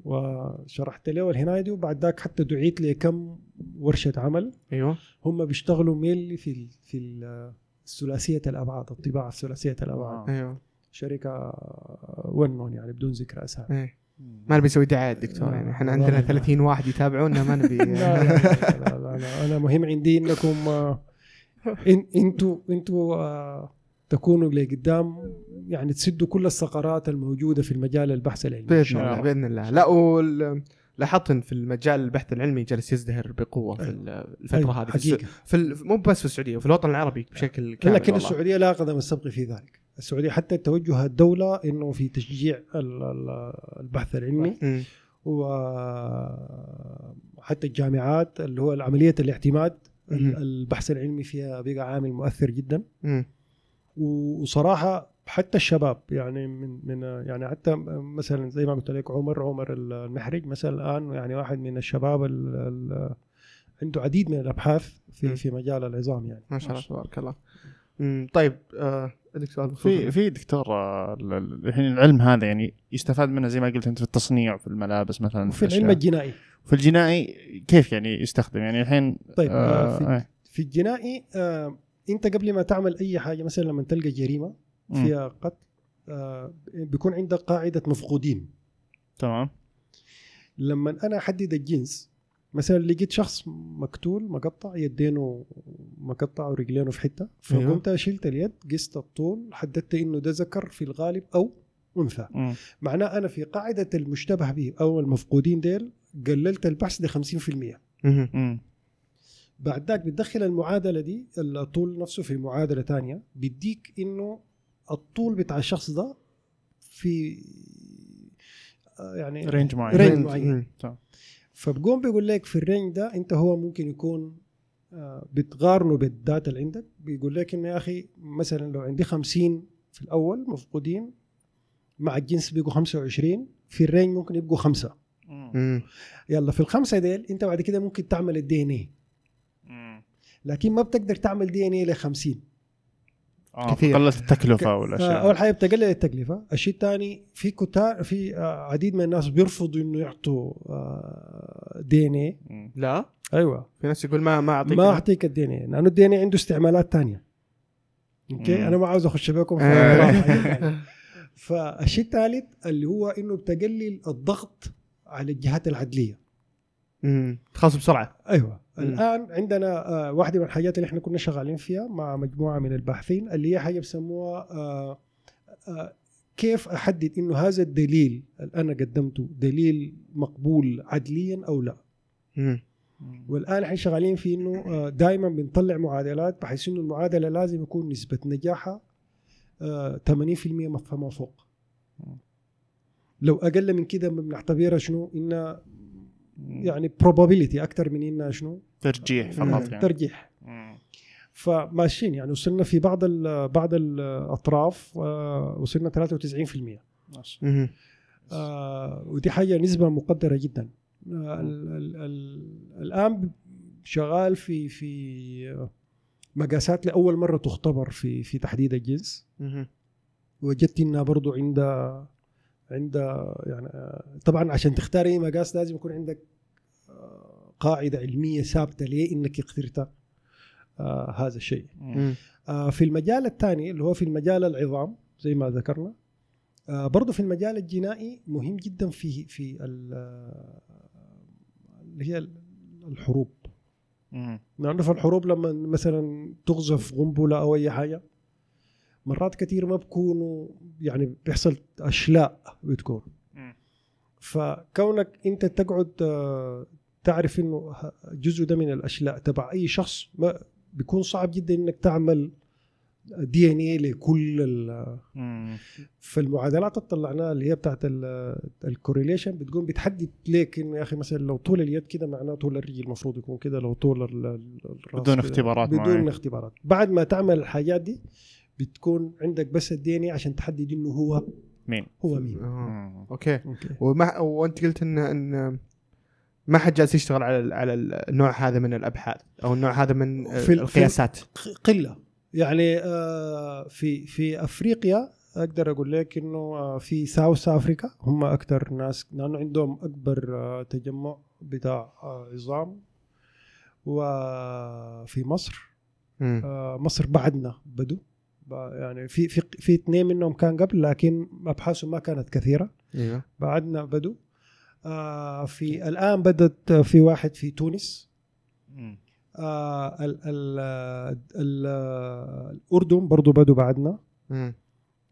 وشرحت له الهنايه دي وبعد ذاك حتى دعيت لكم ورشة عمل.
أيوه.
هم بيشتغلوا ميل في ال في ال- ثلاثية الأبعاد الطباعة ثلاثيه الأبعاد.
أيوه.
شركة ونون يعني بدون ذكر أسامي.
إيه. ما نبي نسوي دعاية دكتور يعني إحنا عندنا
والله.
30 واحد يتابعونا ما نبي [laughs]
لا لا, لا, لا, لا أنا مهم عندي إنكم آه، إن أنتوا أنتوا آه، تكونوا لقدام يعني تسدوا كل الثغرات الموجودة في المجال البحث العلمي.
بإذن
الله.
الله. بإذن الله. لا وال- لاحظت إن في المجال البحث العلمي جالس يزدهر بقوة في ال-
الفترة
هذه
حقيقة
في مو بس في السعودية في الوطن العربي بشكل كامل
لكن
والله.
السعودية لا قدم السبق في ذلك السعودية حتى توجه الدولة إنه في تشجيع ال- ال- البحث العلمي. وحتى الجامعات اللي هو عمليه الاعتماد. البحث العلمي فيها بقى عامل مؤثر جدا
مم.
وصراحة حتى الشباب يعني من من يعني حتى مثلا زي ما قلت لك عمر عمر المحرج مثلا الآن يعني واحد من الشباب ال ال عنده عديد من
الأبحاث.
في في مجال العظام يعني
ما شاء الله تبارك الله. طيب آه، عندك سؤال
في في دكتور آه، ال- ال- الحين العلم هذا يعني يستفاد منه زي ما قلت أنت في التصنيع في الملابس مثلا
وفي. العلم الجنائي
في الجنائي كيف يعني يستخدم يعني الحين
طيب آه
آه
في,
آه.
في الجنائي آه أنت قبل ما تعمل أي حاجة مثلا لما تلقى
جريمة.
فيها قتل آه بيكون عندك قاعدة مفقودين
تمام
لما أنا أحدد الجنس مثلا لقيت شخص مقتول مقطع يدينه مقطع ورجلينه في حتة
أيوه.
فقمت شلت اليد قست الطول حددت إنه ده ذكر في الغالب أو أنثى
مم.
معناه أنا في قاعدة المشتبه به أو المفقودين ديل قللت البحث ل 50%
مهم.
مم.
بعد ذاك بتدخل المعادلة دي الطول نفسه في معادلة تانية بيديك إنه الطول بتاع الشخص ده في آه، يعني
range معين
range.
معين. فبقوم بيقول لك في ال range ده انت هو ممكن يكون آه، بتقارنه بال data اللي عندك بيقول لك إنه يا أخي مثلا لو عندي 50 في الأول مفقودين مع الجنس بيبقوا 25 في ال range ممكن يبقوا خمسة
مم.
يلا في الخمسة ديل انت بعد كده ممكن تعمل ال
DNA.
لكن ما بتقدر تعمل DNA ل 50
آه
كثير.
قلت التكلفة
آه،
والاشياء
اول حاجة بتقلل التكلفة الشيء الثاني في كتار في آه، عديد من الناس بيرفضوا إنه يعطوا
DNA.
لا
أيوه
في ناس يقول ما ما أعطيك
ما أعطيك ال DNA لأنه ال DNA عنده استعمالات ثانية
أوكي.
أنا ما عاوز أخش بكم في
آه. [laughs]
فالشيء الثالث اللي هو إنه بتقلل الضغط على الجهات العدلية
مم. تخلص
بسرعة
أيوه.
الآن عندنا آه، واحدة من الحاجات اللي إحنا كنا شغالين فيها مع مجموعة من الباحثين اللي هي حاجة بسموها آه، آه، كيف أحدد إنه هذا الدليل اللي أنا قدمته دليل مقبول عدليا أو لا. والآن إحنا شغالين في إنه دائما بنطلع معادلات بحيث إنه المعادلة لازم يكون نسبة نجاحها آه، 80% فما فوق. لو أقل من كده بنعتبرها شنو؟ إنها يعني probability أكثر من إنها شنو؟
ترجيح فقط يعني.
ترجيح. فماشيين يعني وصلنا في بعض ال بعض الأطراف آه، وصلنا 93%
ماشي.
آه، ودي حاجة نسبة مقدرة جدا. آه، ال ال ال الآن شغال في في مقاسات لأول مرة تختبر في في تحديد الجنس. وجدت إنها برضو عند عند يعني طبعا عشان تختار اي مقاس لازم يكون عندك آه، قاعدة علمية ثابتة ليه إنك اخترت آه، هذا الشيء. آه، في المجال الثاني اللي هو في المجال العظام زي ما ذكرنا برضه في المجال الجنائي مهم جدا في في ال- اللي هي الحروب. في الحروب لما مثلا تقذف قنبله أو أي حاجة؟ مرات كثير ما بكونوا يعني بيحصل أشلاء بتكون. فكونك أنت تقعد آه، تعرف إنه جزء ده من الأشلاء تبع أي شخص ما بيكون صعب جدا إنك تعمل DNA لكل ال-. فالمعادلات اللي طلعناها اللي هي بتاعت ال correlation بتقوم بتحدد ليك إنه يا أخي مثلا لو طول اليد كده معناه طول الرجل المفروض يكون كده لو طول ال- ال- الراس
بدون. اختبارات
بدون. اختبارات بعد ما تعمل الحاجات دي بتكون عندك بس ال DNA عشان تحدد إنه هو
مين؟
هو مين.
آه. أوكي.
أوكي.
وما وأنت قلت ان إن ما حد جالس يشتغل على ال- على النوع هذا من الأبحاث أو النوع هذا من
في ال-
القياسات.
ق- قلة. يعني آه، في في أفريقيا أقدر أقول لك إنه آه، في South Africa هم أكثر ناس لأنه عندهم أكبر آه، تجمع بتاع عظام وفي مصر. مصر بعدنا بدو. يعني في في في اثنين منهم كان قبل لكن أبحاثهم ما كانت كثيرة.
أيوه
بعدنا بدو. آه، في الآن بدت في واحد في تونس. آه، ال ال ال الأردن برضو بدوا بعدنا.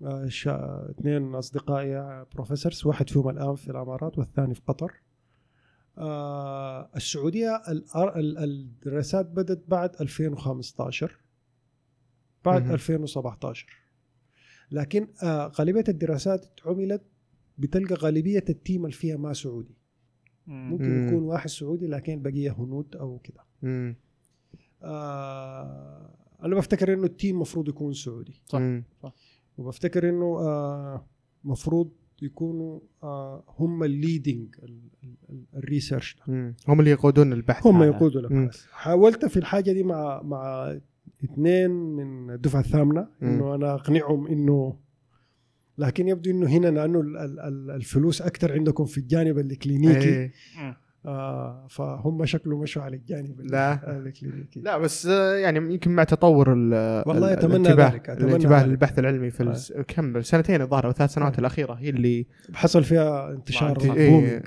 آه، اثنين أصدقائي بروفيسورز واحد فيهم الآن في الإمارات والثاني في قطر. آه، السعودية الدراسات بدات بعد 2015 بعد
مهم.
2017 لكن آه، غالبية الدراسات عملت بتلقى غالبية ال team اللي فيها ما سعودي ممكن
مم.
يكون واحد سعودي لكن البقيه هنود أو كده
مم.
آه أنا بفتكر إنه ال team المفروض يكون سعودي
صح.
مم.
وبفتكر إنه آه مفروض يكونوا آه هم ال leading ال research
مم. هم اللي يقودون البحث
هم
مم.
الابحاث حاولت في الحاجة دي مع مع اثنين من الدفعة الثامنة إنه أنا أقنعهم إنه لكن يبدو إنه هنا لأنه ال- ال- ال- الفلوس أكثر عندكم في الجانب الكلينيكي
إيه.
آه فهم شكله مشوا على الجانب ال-
لا.
الكلينيكي
لا بس آه، يعني يمكن مع تطور ال-
والله
ال-
أتمنى
الانتباه
ذلك، أتمنى
الانتباه. للبحث العلمي في الس- كم سنتين الظاهر أو ثلاث سنوات
آه.
الأخيرة هي اللي
حصل فيها انتشار
إيه.
بومينج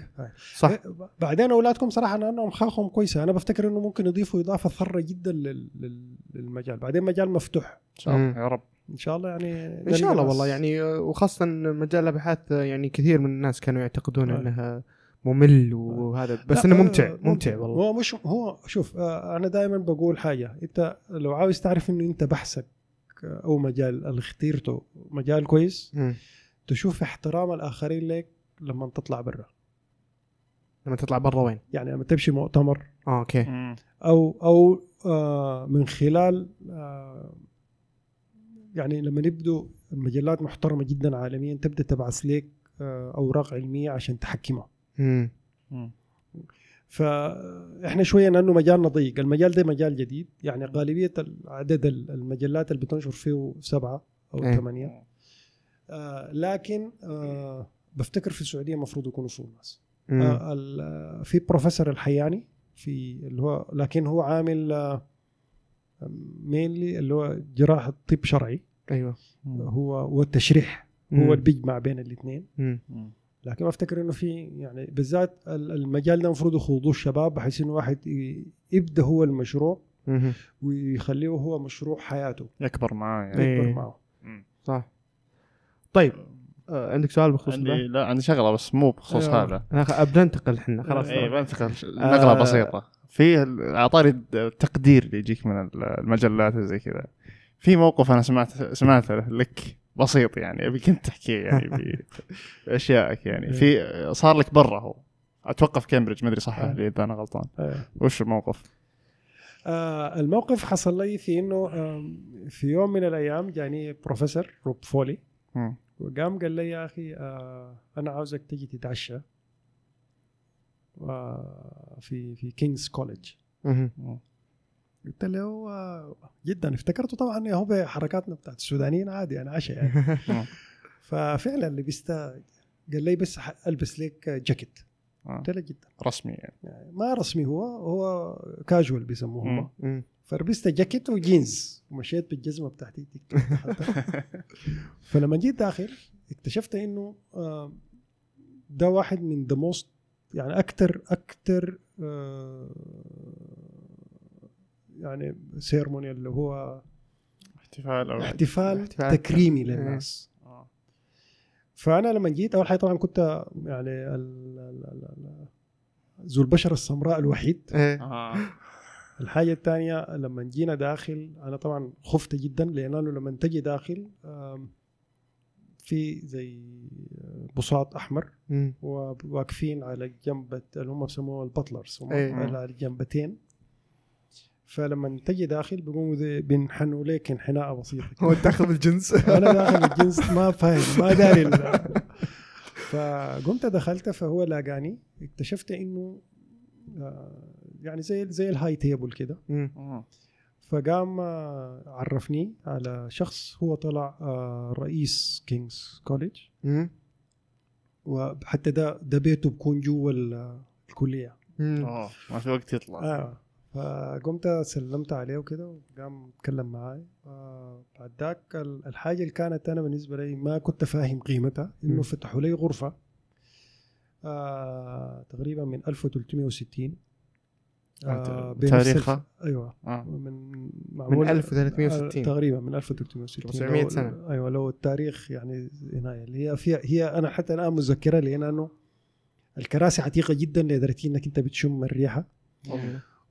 صح
إيه، بعدين أولادكم صراحة لانهم خاخهم كويسة أنا بفتكر إنه ممكن يضيفوا إضافة ثرة جدا لل- لل- للمجال بعدين مجال مفتوح
ان شاء الله
مم.
يا رب
إن شاء الله يعني
إن شاء الله والله يعني آه، وخاصه مجال الأبحاث آه، يعني كثير من الناس كانوا يعتقدون
آه.
إنها ممل وهذا بس إنه
آه،
ممتع ممتع. والله.
هو مش هو شوف آه، أنا دائما بقول حاجة. أنت لو عاوز تعرف إنه أنت بحثك آه، أو مجال اللي اختيرته مجال كويس. تشوف احترام الآخرين لك لما تطلع برا.
لما تطلع برا وين؟
يعني لما تمشي مؤتمر.
آه أوكي.
أو أو آه من خلال آه يعني لما نبدو المجلات محترمة جدا عالميا تبدأ تبعث لك آه أوراق علمية عشان تحكمها.
مم.
فاحنا شوية لأنه مجالنا ضيق المجال ده مجال جديد يعني غالبية عدد المجلات اللي بتنشر فيه سبعة أو
إيه.
ثمانية آه لكن آه بفتكر في السعودية المفروض يكونوا فيه ناس
مم.
آه آه، في بروفيسور الحياني في اللي هو لكن هو عامل مينلي اللي هو جراحة طب شرعي
أيوه
هو والتشريح هو. اللي بيجمع بين الاثنين
مم.
لكن أفتكر إنه في يعني بالذات ال- المجال ده المفروض يخوضوه الشباب بحيث إنه واحد يبدأ هو المشروع. ويخليه هو مشروع حياته
يكبر معاه يعني
إيه.
يكبر معه
صح طيب آه، عندك سؤال بخصوص
عندي؟ لا عندي شغلة بس مو بخصوص
أيوة.
هذا
أنا بننتقل إحنا خلاص
اي بنتقل نقلة
آه.
بسيطة في أعطاني التقدير اللي يجيك من المجلات وزي كذا في موقف أنا سمعت سمعته لك بسيط يعني ابيك انت تحكيه يعني [laughs] باشيائك يعني في صار لك برا هو أتوقع في كامبريدج ما أدري صح
آه.
لي إذا أنا غلطان
آه.
وش الموقف؟
آه الموقف حصل لي في إنه في يوم من الأيام جاني بروفيسور روب فولي. وقام قال لي يا أخي آه أنا عاوزك تجي تتعشى آه في في كينجز كوليدج. قلت له آه، جدا افتكرته طبعا هو بحركاتنا بتاعت السودانيين عادي يعني [laughs] عشاء يعني. ففعلا لبست قال لي بس ألبس لك جاكيت.
آه.
قلت له جدا.
رسمي يعني.
يعني ما رسمي هو هو كاجوال بيسموه هم. فلبست جاكيت وجينز ومشيت بالجزمة بتاعتي. [laughs] فلما جيت داخل اكتشفت إنه آه، ده واحد من the most يعني أكثر أكثر يعني ceremony اللي هو
احتفال أو
احتفال
احتفال.
تكريمي
إيه.
للناس
آه.
فأنا لما جيت أول حاجة طبعا كنت يعني ال- ال- ال- ال- ذو البشرة السمراء الوحيد
إيه.
آه.
الحاجة الثانية لما جينا داخل أنا طبعا خفت جدا لأنه لما تجي داخل في زي بساط أحمر. وواقفين على الجنبة اللي هم بيسموها البطلرز هم
إيه.
على الجنبتين فلما تجي داخل بيقوموا زي- بينحنوا لك انحناء بسيطة كده.
هو داخل بالجنس [laughs]
أنا داخل الجنس ما فاهم ما داري فقمت دخلت فهو لاقاني اكتشفت إنه آه، يعني زي زي ال high
table
كده.
فقام آه، عرفني على شخص هو طلع آه، رئيس كينجز كوليج
مم.
وحتى ده ده بيته بكون جوا ال-
الكلية.
اوه ما في وقت يطلع
آه فقمت سلمت عليه وكده وقام اتكلم معاي بعد ذاك ال- الحاجة اللي كانت أنا بالنسبة لي ما كنت فاهم قيمتها
إنه.
فتحوا لي غرفة آه تقريبا من 1360 آه
تاريخها؟
أيوه
آه.
من
من
معمول-
1360.
آه، تقريبا من 1360
700
لو-
سنة.
أيوه لو التاريخ يعني هنا اللي هي فيها هي أنا حتى الآن متذكرها لأنه الكراسي عتيقة جدا لدرجة إنك أنت بتشم الريحة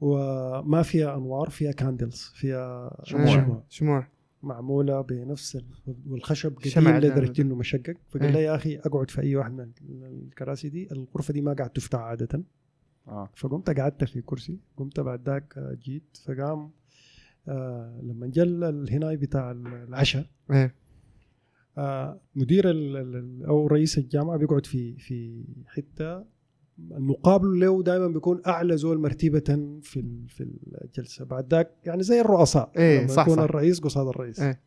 وما فيها أنوار فيها كاندلز فيها
شموع.
شموع.
شموع.
معمولة بنفس ال... والخشب
شمع
قديم. لدرجة إنه مشقق. فقال
إيه.
لي يا أخي أقعد في أي واحد من الكراسي دي الغرفة دي ما قاعد تفتح عادة.
آه.
فقمت قعدت في كرسي. قمت بعد ذاك آه، جيت فقام آه لما جل الهناي بتاع العشاء
إيه.
آه مدير ال ال أو رئيس الجامعة بيقعد في في حتة المقابل له دائما بيكون أعلى زول مرتبه في في الجلسة بعد ذاك يعني زي الرؤساء
إيه،
لما
صح،
يكون
صح.
الرئيس قصاد الرئيس
إيه.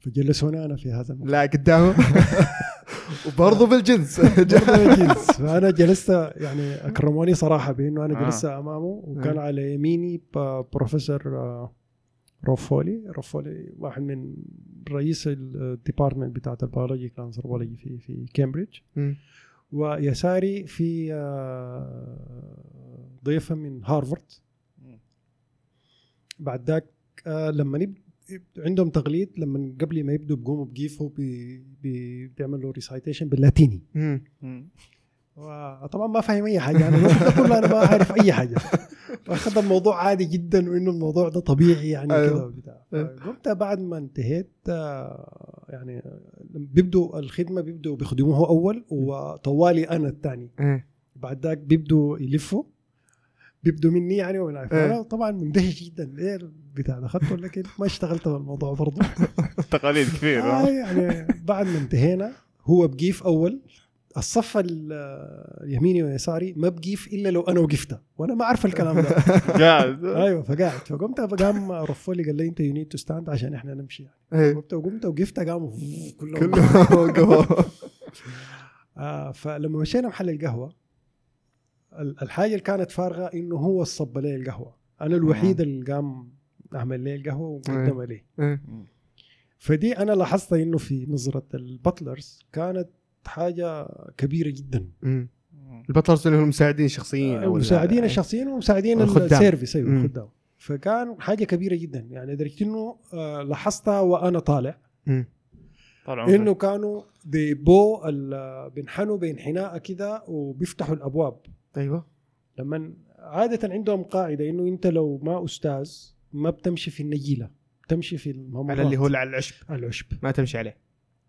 فجلسوني أنا في هذا المكان
لا قدامه [laughs] وبرضه بالجنس [laughs]
برضه [laughs] جلس فأنا جلست يعني أكرموني صراحة بإنه أنا
آه.
جلست أمامه وكان
آه.
على يميني بروفيسور آه، روب فولي روب فولي واحد من رئيس ال department بتاعت ال biology anthropology في في كامبريدج. ويساري في آه، ضيفة من هارفارد بعد ذاك آه، لما. عندهم تقليد لما قبل ما يبدوا بقيفوا بي... بي... بيعملوا recitation باللاتيني. وطبعا ما فاهم أي حاجة. أنا كله أنا ما عارف أي حاجة. [laughs] فأخذ الموضوع عادي جدا وإنه الموضوع ده طبيعي يعني
أيوه.
كده وبتاع. قمت بعد ما انتهيت آه، يعني بيبدوا الخدمة بيبدوا بيخدموه أول وطوالي أنا الثاني
إيه.
بعد ذاك بيبدوا يلفوا بيبدوا مني يعني وأنا
إيه.
أنا طبعا مندهش جدا. إيه البتاع ده؟ اخذته لكن ما اشتغلت بالموضوع برضه. [laughs]
تقاليد كثير
آه. يعني بعد ما انتهينا هو بقيف أول. الصف ال- اليميني ويساري ما بقيف إلا لو أنا وقفت وأنا ما اعرف الكلام ده. [laughs]
قاعد.
أيوه فقاعد. فقمت قام روب فولي قال لي أنت you need to stand عشان إحنا نمشي يعني.
إيه.
قمت وقمت وقفت قاموا كلهم
كله وقفوا. [laughs] [laughs]
آه فلما مشينا محل القهوة ال- الحاجة اللي كانت فارقة إنه هو صب لي القهوة. أنا الوحيد اللي قام أعمل لي القهوة وقدمها لي.
إيه.
فدي أنا لاحظت إنه في نظرة ال butlers كانت حاجة كبيرة جدا.
مم. البطلرز اللي هم المساعدين الشخصيين
المساعدين
ال-
الشخصيين ومساعدين. السيرفيس
أيوه.
الخدام. فكان حاجة كبيرة جدا. يعني لدرجه إنه آه، لاحظتها وأنا طالع.
مم.
طال
إنه كانوا بيبو ال- بينحنوا بانحناء كده وبيفتحوا الأبواب.
أيوه.
لما عادة عندهم قاعدة إنه أنت لو ما أستاذ ما بتمشي في النجيلة بتمشي في الممرات
على اللي هو على العشب.
على العشب.
ما تمشي عليه.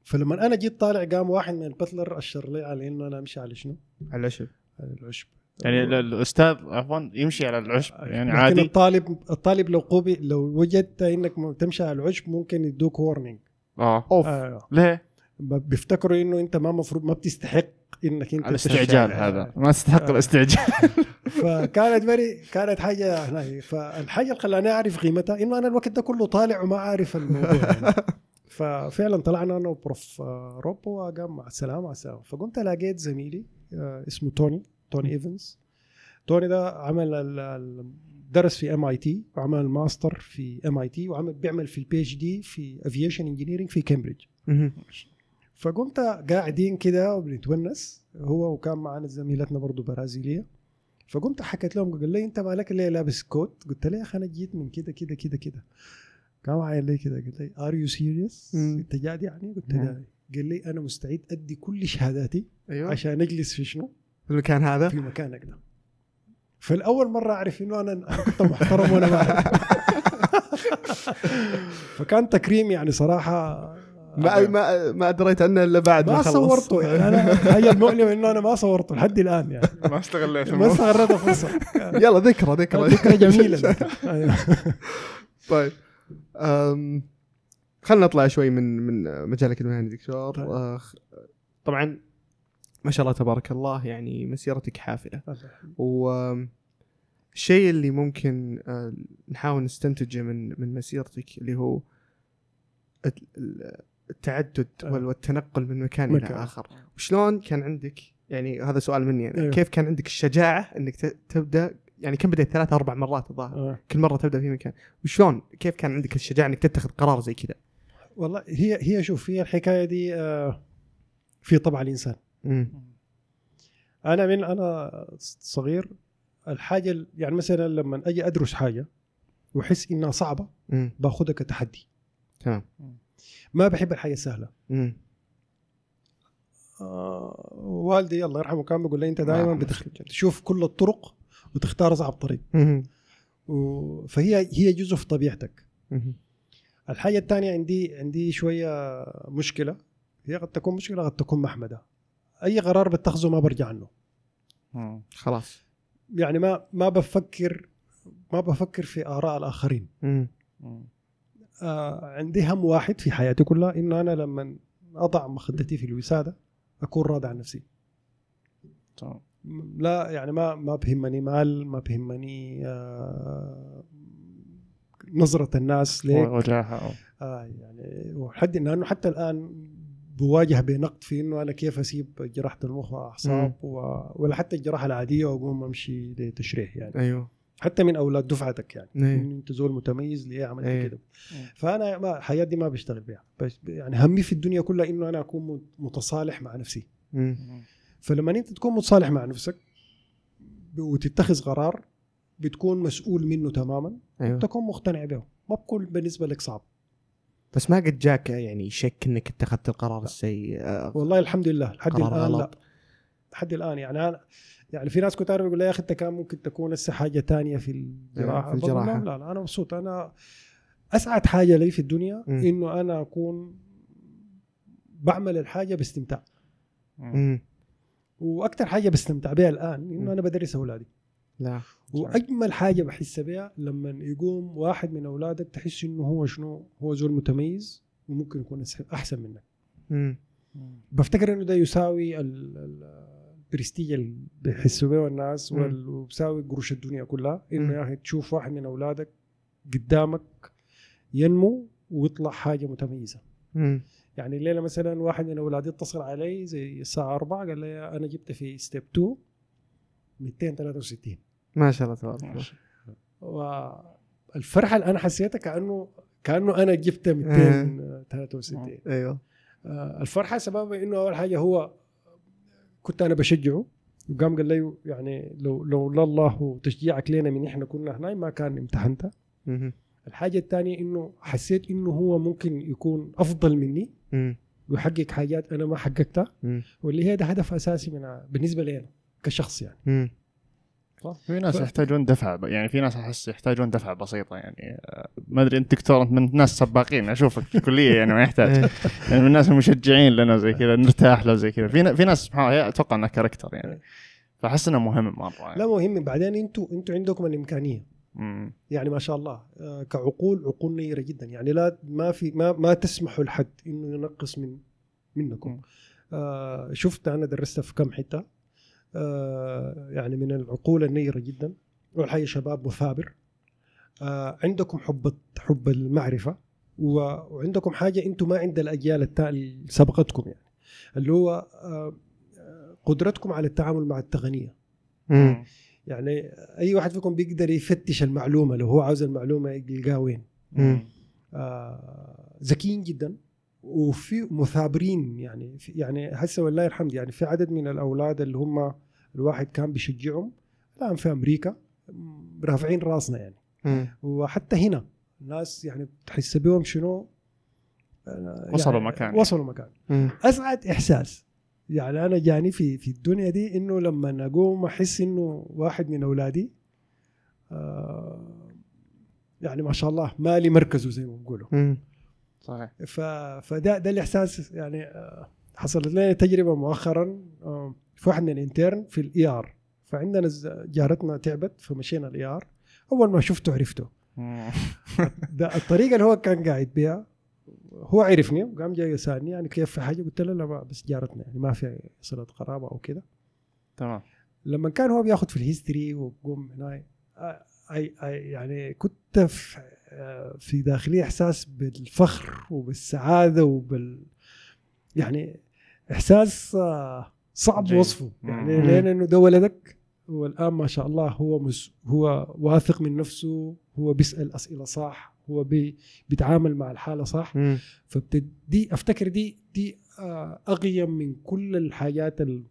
فلما أنا جيت طالع قام واحد من البتلر أشر لي على إنه أنا أمشي على شنو؟
على العشب
على العشب
يعني ال- الأستاذ عفوا يمشي على العشب يعني
لكن
عادي
الطالب الطالب لو قوبي لو وجدت إنك تمشي على العشب ممكن يدوك وورنينج
آه
أوف
آه
ليه؟
بيفتكروا إنه أنت ما مفروض ما بتستحق إنك أنت
الاستعجال. هذا ما تستحق
آه.
الاستعجال [laughs]
فكانت بري كانت حاجة هنا فالحاجة اللي خلاني أعرف قيمتها إنه أنا الوقت ده كله طالع وما عارف الموضوع يعني. [laughs] ففعلا طلعنا أنا وبروف آه، روب وقام مع السلامة مع السلامة. فقمت لقيت زميلي آه، اسمه توني توني إيفنز. توني ده عمل درس في MIT وعمل ماستر في MIT وعمل بيعمل في ال PhD في aviation engineering في كامبريدج. فقمت قاعدين كده وبنتونس هو وكان معنا زميلتنا برضو برازيلية. فقمت حكيت لهم قال لي أنت مالك ليه لابس coat؟ قلت له يا أخي أنا جيت من كده كده كده كده. قام عاين لي كده قال لي are you
serious؟
إنت جاد يعني؟ قلت. له قال لي أنا مستعد أدي كل شهاداتي
أيوه
عشان أجلس في شنو؟
في المكان هذا
في مكانك ده فالأول مرة أعرف إنه أنا أنا كنت محترم وأنا ما. [laughs] فكان تكريم يعني صراحة
ما ما ما أدريت عنه إلا بعد
ما
خلص.
صورته يعني أنا الحاجة المؤلمه إنه أنا ما صورته لحد الآن يعني
ما استغليت
ما. استغرت الفرصة
يلا ذكرى ذكرى
ذكرى جميلة. [laughs] أيوه.
طيب أم، خلينا نطلع شوي من من مجالك المهني دكتور
طيب.
خ- طبعا ما شاء الله تبارك الله يعني مسيرتك حافلة و أم، الشيء اللي ممكن آه، نحاول نستنتجه من من مسيرتك اللي هو الت- ال- التعدد. وال- والتنقل من مكان
مكان.
إلى آخر وشلون كان عندك يعني هذا سؤال مني يعني
أيوه.
كيف كان عندك الشجاعة إنك تبدأ يعني كم بديت؟ ثلاث أربع مرات الظاهر.
آه.
كل مرة تبدأ في مكان. وشلون؟ كيف كان عندك الشجاعة إنك تتخذ قرار زي كذا؟
والله هي هي شوف هي الحكاية دي آه، في طبع
الإنسان.
أنا من أنا صغير الحاجة ال- يعني مثلا لما أجي أدرس حاجة وأحس إنها
صعبة
باخذها كتحدي.
تمام.
ما بحب الحاجة السهله آه والدي الله يرحمه كان بيقول لي أنت دائما
نعم.
بتخ... تشوف كل الطرق وتختار أصعب طريق. و... فهي هي جزء في طبيعتك. الحاجة الثانية عندي عندي شوية مشكلة هي قد تكون مشكلة قد تكون محمدة أي قرار بتاخذه ما برجع عنه.
خلاص
يعني ما ما بفكر ما بفكر في
آراء
الآخرين.
آه عندي هم واحد في حياتي كلها إنه أنا لما أضع مخدتي في الوسادة أكون راضي عن نفسي
تمام.
لا يعني ما ما بهمني مال ما بهمني آه نظرة الناس ليك.
وجاهها
آه. يعني وحد إنه حتى الآن بواجه بنقد في إنه أنا كيف أسيب جراحة المخ وأعصاب و... ولا حتى الجراحة العادية وأقوم أمشي لتشريح يعني.
أيوه.
حتى من أولاد دفعتك يعني.
إيه.
إن أنت زول متميز ليه عملت
إيه.
كده؟ فأنا ما حياتي ما بشتغل بها بس يعني همي في الدنيا كلها إنه أنا أكون متصالح مع نفسي.
مم.
فلما انت تكون متصالح مع نفسك وتتخذ قرار بتكون مسؤول منه تماما
أيوه.
تكون مقتنع به. ما بكون بالنسبة لك صعب.
بس ما قد جاك يعني شك إنك اتخذت القرار السيء آه،
والله الحمد لله. لحد الآن لا.
غلط.
لحد الآن يعني أنا يعني في ناس كنت أعرف يقول يا أخي أنت كان ممكن تكون هسه حاجة تانية في
الجراحة.
في لهم لا لا أنا مبسوط. أنا أسعد حاجة لي في الدنيا. إنه أنا أكون بعمل الحاجة باستمتاع.
مم.
وأكثر حاجة بستمتع بها
الآن.
إنه أنا بدرس أولادي
لا
وأجمل حاجة بحس بها لما يقوم واحد من أولادك تحس إنه هو شنو هو زول متميز وممكن يكون أحسن منك
مم.
بفتكر إنه ده يساوي ال- ال- البرستيج اللي بيحسوا به الناس وبيساوي قروش الدنيا كلها
إنه.
يا أخي تشوف واحد من أولادك قدامك ينمو ويطلع حاجة متميزة
مم.
يعني الليلة مثلا واحد من أولادي اتصل علي زي الساعة 4 قال لي أنا جبت في ستيب 2 263
ما شاء الله تبارك الله.
والفرحة اللي أنا حسيتها كأنه كأنه أنا جبت 263
أيوه.
آه، الفرحة سببها إنه أول حاجة هو كنت أنا بشجعه وقام قال لي يعني لو لولا الله وتشجيعك لنا من إحنا كنا هنا ما كان امتحنت
مم.
الحاجة الثانية إنه حسيت إنه هو ممكن يكون أفضل مني. ويحقق حاجات أنا ما حققتها. واللي هي ده هدف أساسي من بالنسبة لي أنا كشخص يعني
مم.
في ناس
ف-
يحتاجون دفعه يعني في ناس أحس يحتاجون دفعه بسيطة يعني آه، ما أدري أنت دكتور أنت من ناس سباقين أشوفك في الكلية يعني ما يحتاج. [laughs] يعني من الناس المشجعين لنا زي كذا نرتاح له زي كذا في ن- في ناس سبحان الله أتوقع انه كاركتر يعني فأحس إنه مهم مرة يعني.
لا مهم بعدين أنتوا أنتوا عندكم الإمكانية
مم.
يعني ما شاء الله آه، كعقول عقول نيرة جدا. يعني لا ما في ما ما تسمحوا لحد إنه ينقص من منكم. آه شفت أنا درست في كم حتة آه يعني من العقول النيرة جدا. اول حاجة شباب مثابر. آه عندكم حب حب المعرفة. وعندكم حاجة أنتم ما عند الأجيال اللي سبقتكم يعني. اللي هو آه آه، قدرتكم على التعامل مع التقنيه. يعني أي واحد فيكم بيقدر يفتش المعلومة لو هو عاوز المعلومة يلقاها وين. آه ذكيين جدا وفي مثابرين يعني في يعني هسه والله الحمد يعني في عدد من الأولاد اللي هم الواحد كان بيشجعهم الآن في أمريكا رافعين راسنا يعني
مم.
وحتى هنا الناس يعني تحس بهم شنو آه،
وصلوا
يعني
مكان.
وصلوا مكان
مم.
أسعد إحساس يعني أنا جاني في في الدنيا دي إنه لما اقوم أحس إنه واحد من أولادي آه يعني ما شاء الله مالي مركزه زي ما بيقولوا.
صحيح.
فده ده الإحساس يعني آه حصلت لنا تجربة مؤخرا آه في واحد من ال intern في ال ER فعندنا ز- جارتنا تعبت فمشينا ال ER أول ما شفته عرفته. ده الطريقة اللي هو كان قاعد بها هو عرفني وقام جاي يسالني يعني كيف في حاجة قلت له لا بس جارتنا يعني ما في صلة قرابة أو كده
تمام
لما كان هو بياخذ في ال history وقوم هنا يعني كنت في في داخلي إحساس بالفخر وبالسعادة وبال يعني إحساس صعب
جيد.
وصفه يعني. لأن إنه ده ولدك والآن ما شاء الله هو مس هو واثق من نفسه هو بيسأل أسئلة صح هو بي بيتعامل مع الحالة صح؟
مم.
فبتدي أفتكر دي دي آه، أغيم من كل الحاجات ال-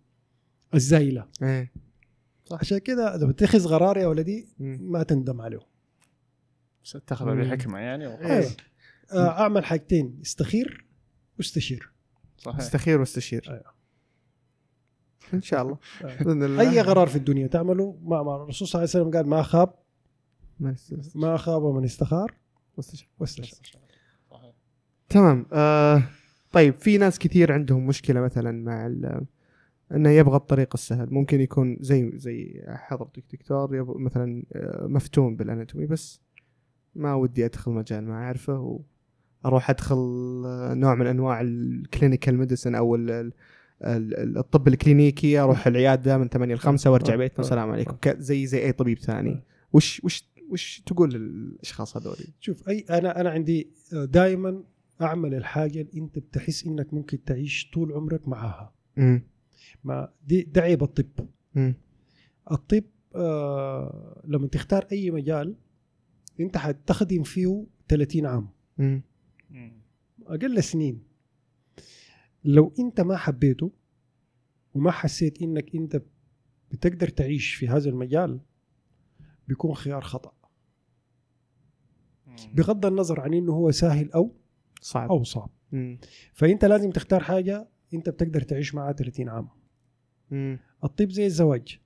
الزايلة.
إيه.
عشان كده إذا بتتخذ قرار يا ولدي. ما تندم عليه
مم.
بحكمه يعني وخلاص.
آه، أعمل حاجتين استخير واستشير.
صحيح.
استخير واستشير.
أيوة.
إن شاء الله. باذن الله
أي قرار في الدنيا تعمله ما الرسول صلى الله عليه وسلم قال ما خاب
ما
خاب من استخار. واستشار
صحيح.
تمام. آه طيب في ناس كثير عندهم مشكلة مثلا مع إنه يبغى الطريق السهل. ممكن يكون زي زي حضرتك دكتور مثلا آه، مفتون بال anatomy بس ما ودي أدخل مجال ما أعرفه وأروح أدخل آه، نوع من أنواع ال clinical medicine أو ال- ال- ال- الطب الكلينيكي أروح العيادة من 8 ل 5 وارجع بيتنا والسلام عليكم. زي زي أي طبيب ثاني. وش وش وش تقول للأشخاص هذول؟
شوف أي أنا أنا عندي دائما أعمل الحاجة اللي أنت بتحس إنك ممكن تعيش طول عمرك معاها.
امم
ما دي ده عيب الطب
امم
الطب آه لما تختار أي مجال أنت حتخدم فيه 30 عام.
امم
مم.
أقل سنين. لو أنت ما حبيته وما حسيت إنك أنت بتقدر تعيش في هذا المجال بيكون خيار خطأ. بغض النظر عن إنه هو سهل أو
صعب.
أو صعب.
امم
فأنت لازم تختار حاجة أنت بتقدر تعيش معها 30 عام.
امم
الطب زي الزواج.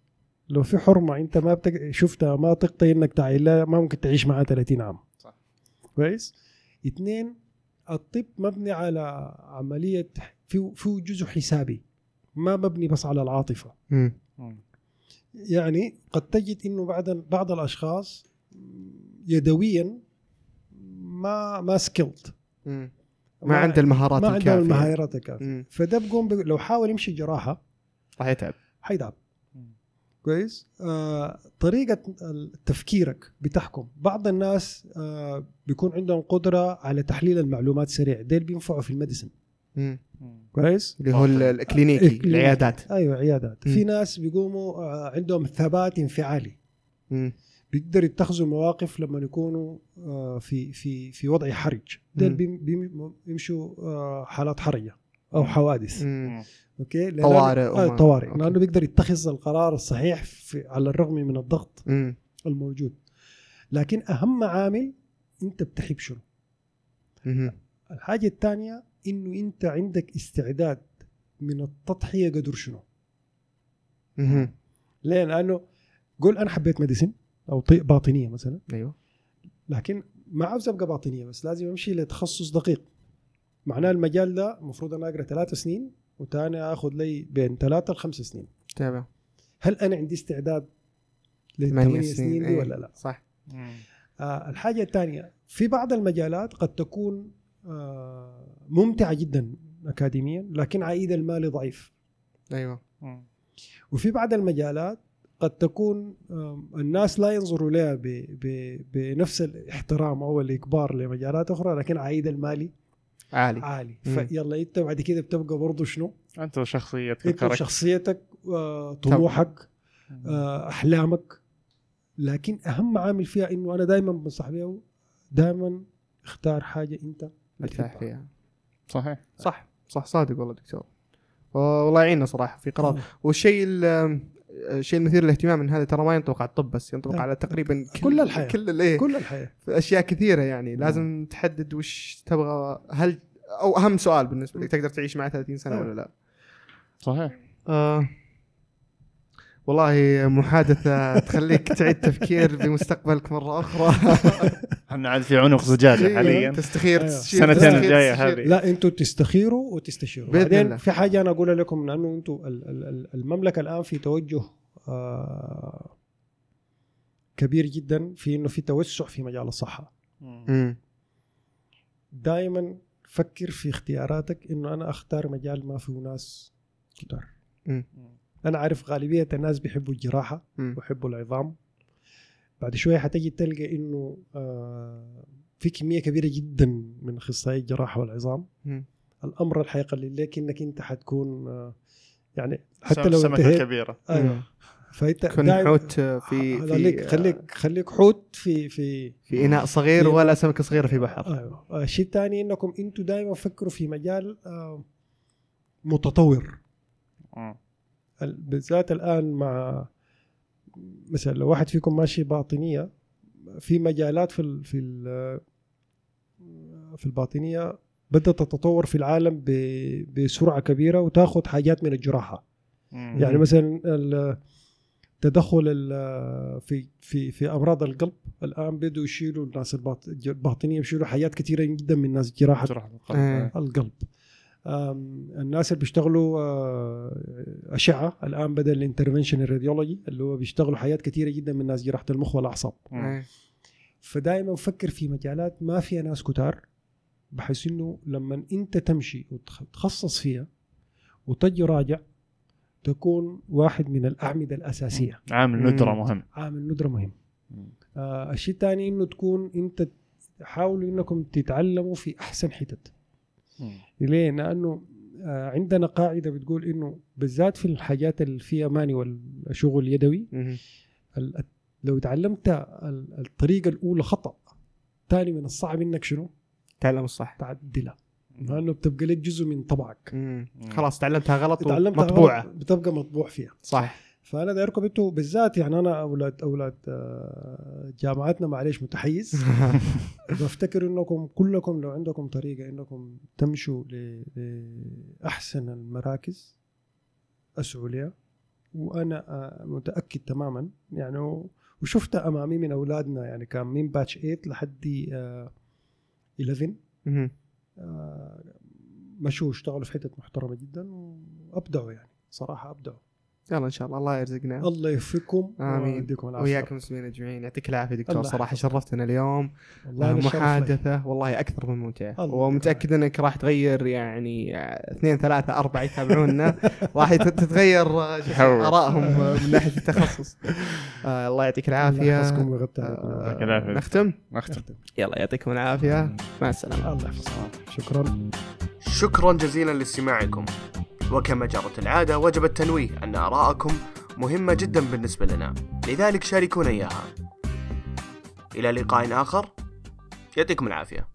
لو في حرمة أنت ما بتق... شفتها ما تقطع إنك تعيل لها ما ممكن تعيش معها 30 عام.
صح.
كويس؟ اثنين الطب مبني على عملية في في جزء حسابي ما مبني بس على العاطفة.
امم
مم.
يعني قد تجد إنه بعض بعض الأشخاص يدويا ما ما skilled
ما عنده المهارات
ما عنده
الكافية.
المهارات الكافية.
مم.
فده بقوم ب... لو حاول يمشي جراحة
راح يتعب.
حيتعب. كويس؟ آه طريقة تفكيرك بتحكم. بعض الناس آه بيكون عندهم قدرة على تحليل المعلومات سريع. ديل بينفعوا في
ال
medicine.
كويس؟
اللي هو ال- الكلينيكي
الكلينيكي.
العيادات.
أيوه عيادات.
مم.
في ناس بيقوموا آه عندهم ثبات انفعالي.
مم.
بيقدروا يتخذوا مواقف لما يكونوا آه في في في وضع حرج. ديل بيمشوا آه حالات حرجة أو حوادث.
مم.
okay؟
طوارئ
آه طوارئ.
okay.
لأنه بيقدر يتخذ القرار الصحيح في على الرغم من الضغط
مم.
الموجود. لكن أهم عامل أنت بتحب شنو؟
مم.
الحاجة الثانية إنه أنت عندك استعداد من التضحية قدر شنو. ليه؟ لأنه قول أنا حبيت ميديسن أو باطنية مثلا
أيوه
لكن ما عاوز ابقى باطنية بس لازم أمشي لتخصص دقيق معناه المجال ده المفروض أنا أقرأ ثلاث سنين وتاني آخذ لي بين ثلاثة لخمس سنين
تمام
هل أنا عندي استعداد
ثمانية
للثمانية سنين دي
إيه.
ولا لا؟
صح.
آه الحاجة الثانية في بعض المجالات قد تكون آه ممتعة جدا أكاديميا لكن عائد المالي ضعيف
أيوه
مم.
وفي بعض المجالات قد تكون الناس لا ينظروا لها بنفس الاحترام أو الإكبار لمجالات أخرى لكن عائد المالي
عالي
عالي. فيلا أنت بعد كده بتبقى برضه شنو؟
أنت وشخصيتك
أنت
كاركتر.
شخصيتك آه طموحك. آه أحلامك لكن أهم عامل فيها إنه أنا دائما بنصح بها دائما اختار حاجة أنت
مرتاح. فيها
صحيح
صح صح صادق والله دكتور والله يعيننا صراحة في قرار
آه.
والشيء ال- الشيء المثير للاهتمام من هذا ترى ما ينطبق على الطب بس ينطبق
لا.
على تقريبا
كل الحياة.
كل الايه
كل الحياة
في أشياء كثيرة يعني لازم تحدد وش تبغى هل أو أهم سؤال بالنسبة لك تقدر تعيش معه 30 سنة
آه.
ولا لا؟
صحيح
آه والله محادثة تخليك تعيد تفكير بمستقبلك مرة أخرى [laughs]
إحنا عاد في عنق
زجاجة.
حاليا
تستخير
السنتين الجاية
تستشير.
هذه.
لا أنتوا تستخيروا وتستشيروا بعدين. في حاجة أنا أقولها لكم لأنه أنتوا ال- ال- ال- المملكة الآن في توجه آه كبير جدا في إنه في توسع في مجال
الصحة.
دائما فكر في اختياراتك إنه أنا أختار مجال ما فيه ناس كتار. أنا عارف غالبية الناس بيحبوا
الجراحة.
ويحبوا العظام بعد شوية حتجي تلقى إنه آه في كمية كبيرة جدا من أخصائي الجراحة والعظام.
مم.
الأمر اللي حيقلل لك انك أنت حتكون آه يعني حتى لو سمكة
كبيرة.
أيوه. فأنت
كن حوت في
خليك
في
خليك خليك حوت في في
في إناء صغير
في-
ولا سمكة صغيرة في بحر.
أيوه. الشيء الثاني إنكم أنتم دائما فكروا في مجال آه، متطور. بالذات الآن مع مثلا لو واحد فيكم ماشي باطنية في مجالات في ال في ال في الباطنية بدات تتطور في العالم ب- بسرعة كبيرة وتاخذ حاجات من الجراحة
مم.
يعني مثلا ال- تدخل ال- في في في أمراض القلب الآن بدوا يشيلوا الناس الباط- الباطنية بيشيلوا حاجات كثيره جدا من ناس جراحة
جراحة القلب.
إيه.
القلب الناس اللي بيشتغلوا آه، أشعة الآن بدل ال interventional radiology اللي هو بيشتغلوا حاجات كثيرة جدا من ناس جراحة المخ والأعصاب
مم.
إيه.
فدائما فكر في مجالات ما فيها ناس كتار بحيث إنه لما أنت تمشي وتخصص فيها وتجي راجع تكون واحد من الأعمدة الأساسية
عامل. ندرة مهم
عامل ندرة مهم. آه الشيء الثاني إنه تكون أنت حاولوا إنكم تتعلموا في أحسن حتت. ليه؟ لأنه آه عندنا قاعدة بتقول إنه بالذات في الحاجات اللي فيها مانيوال شغل يدوي لو تعلمت ال- الطريقة الأولى خطأ ثاني من الصعب إنك شنو؟
تعلم الصح.
تعدلها. لأنه بتبقى لك جزء من طبعك.
خلاص تعلمتها غلط
تعلمتها
مطبوعه
غلط، بتبقى مطبوع فيها.
صح.
فأنا دايركم أنتوا بالذات يعني أنا أولاد أولاد آه، جامعاتنا معلش متحيز. [laughs] بفتكر إنكم كلكم لو عندكم طريقة إنكم تمشوا ل- لأحسن المراكز اسعوا لها وأنا آه، متأكد تماما. يعني و- وشفتها أمامي من أولادنا يعني كان من باتش 8 لحد آه، 11
مم.
آه، مشوا اشتغلوا في حتت محترمة جدا وأبدعوا يعني صراحة أبدعوا.
يلا إن شاء الله الله يرزقنا.
الله يوفقكم
آمين.
ويديكم العافية.
وياكم المسلمين أجمعين. يعطيك العافية دكتور
الله صراحة.
شرفتنا اليوم.
والله لي.
محادثة. والله أكثر من ممتعة.
الله
ومتأكد إنك راح تغير يعني اثنين ثلاثة أربعة يتابعونا. [laughs] راح تتغير آه،. آرائهم آه، من ناحية التخصص. آه الله يعطيك
الله العافية.
آه
يعطيك العافية.
نختم؟
نختم.
يلا يعطيكم العافية. مع السلامة.
الله يحفظكم. شكرا.
شكرا جزيلا لاستماعكم. وكما جرت العادة وجب التنويه أن آراءكم مهمة جدا بالنسبة لنا. لذلك شاركونا إياها. إلى لقاء آخر. يعطيكم العافية.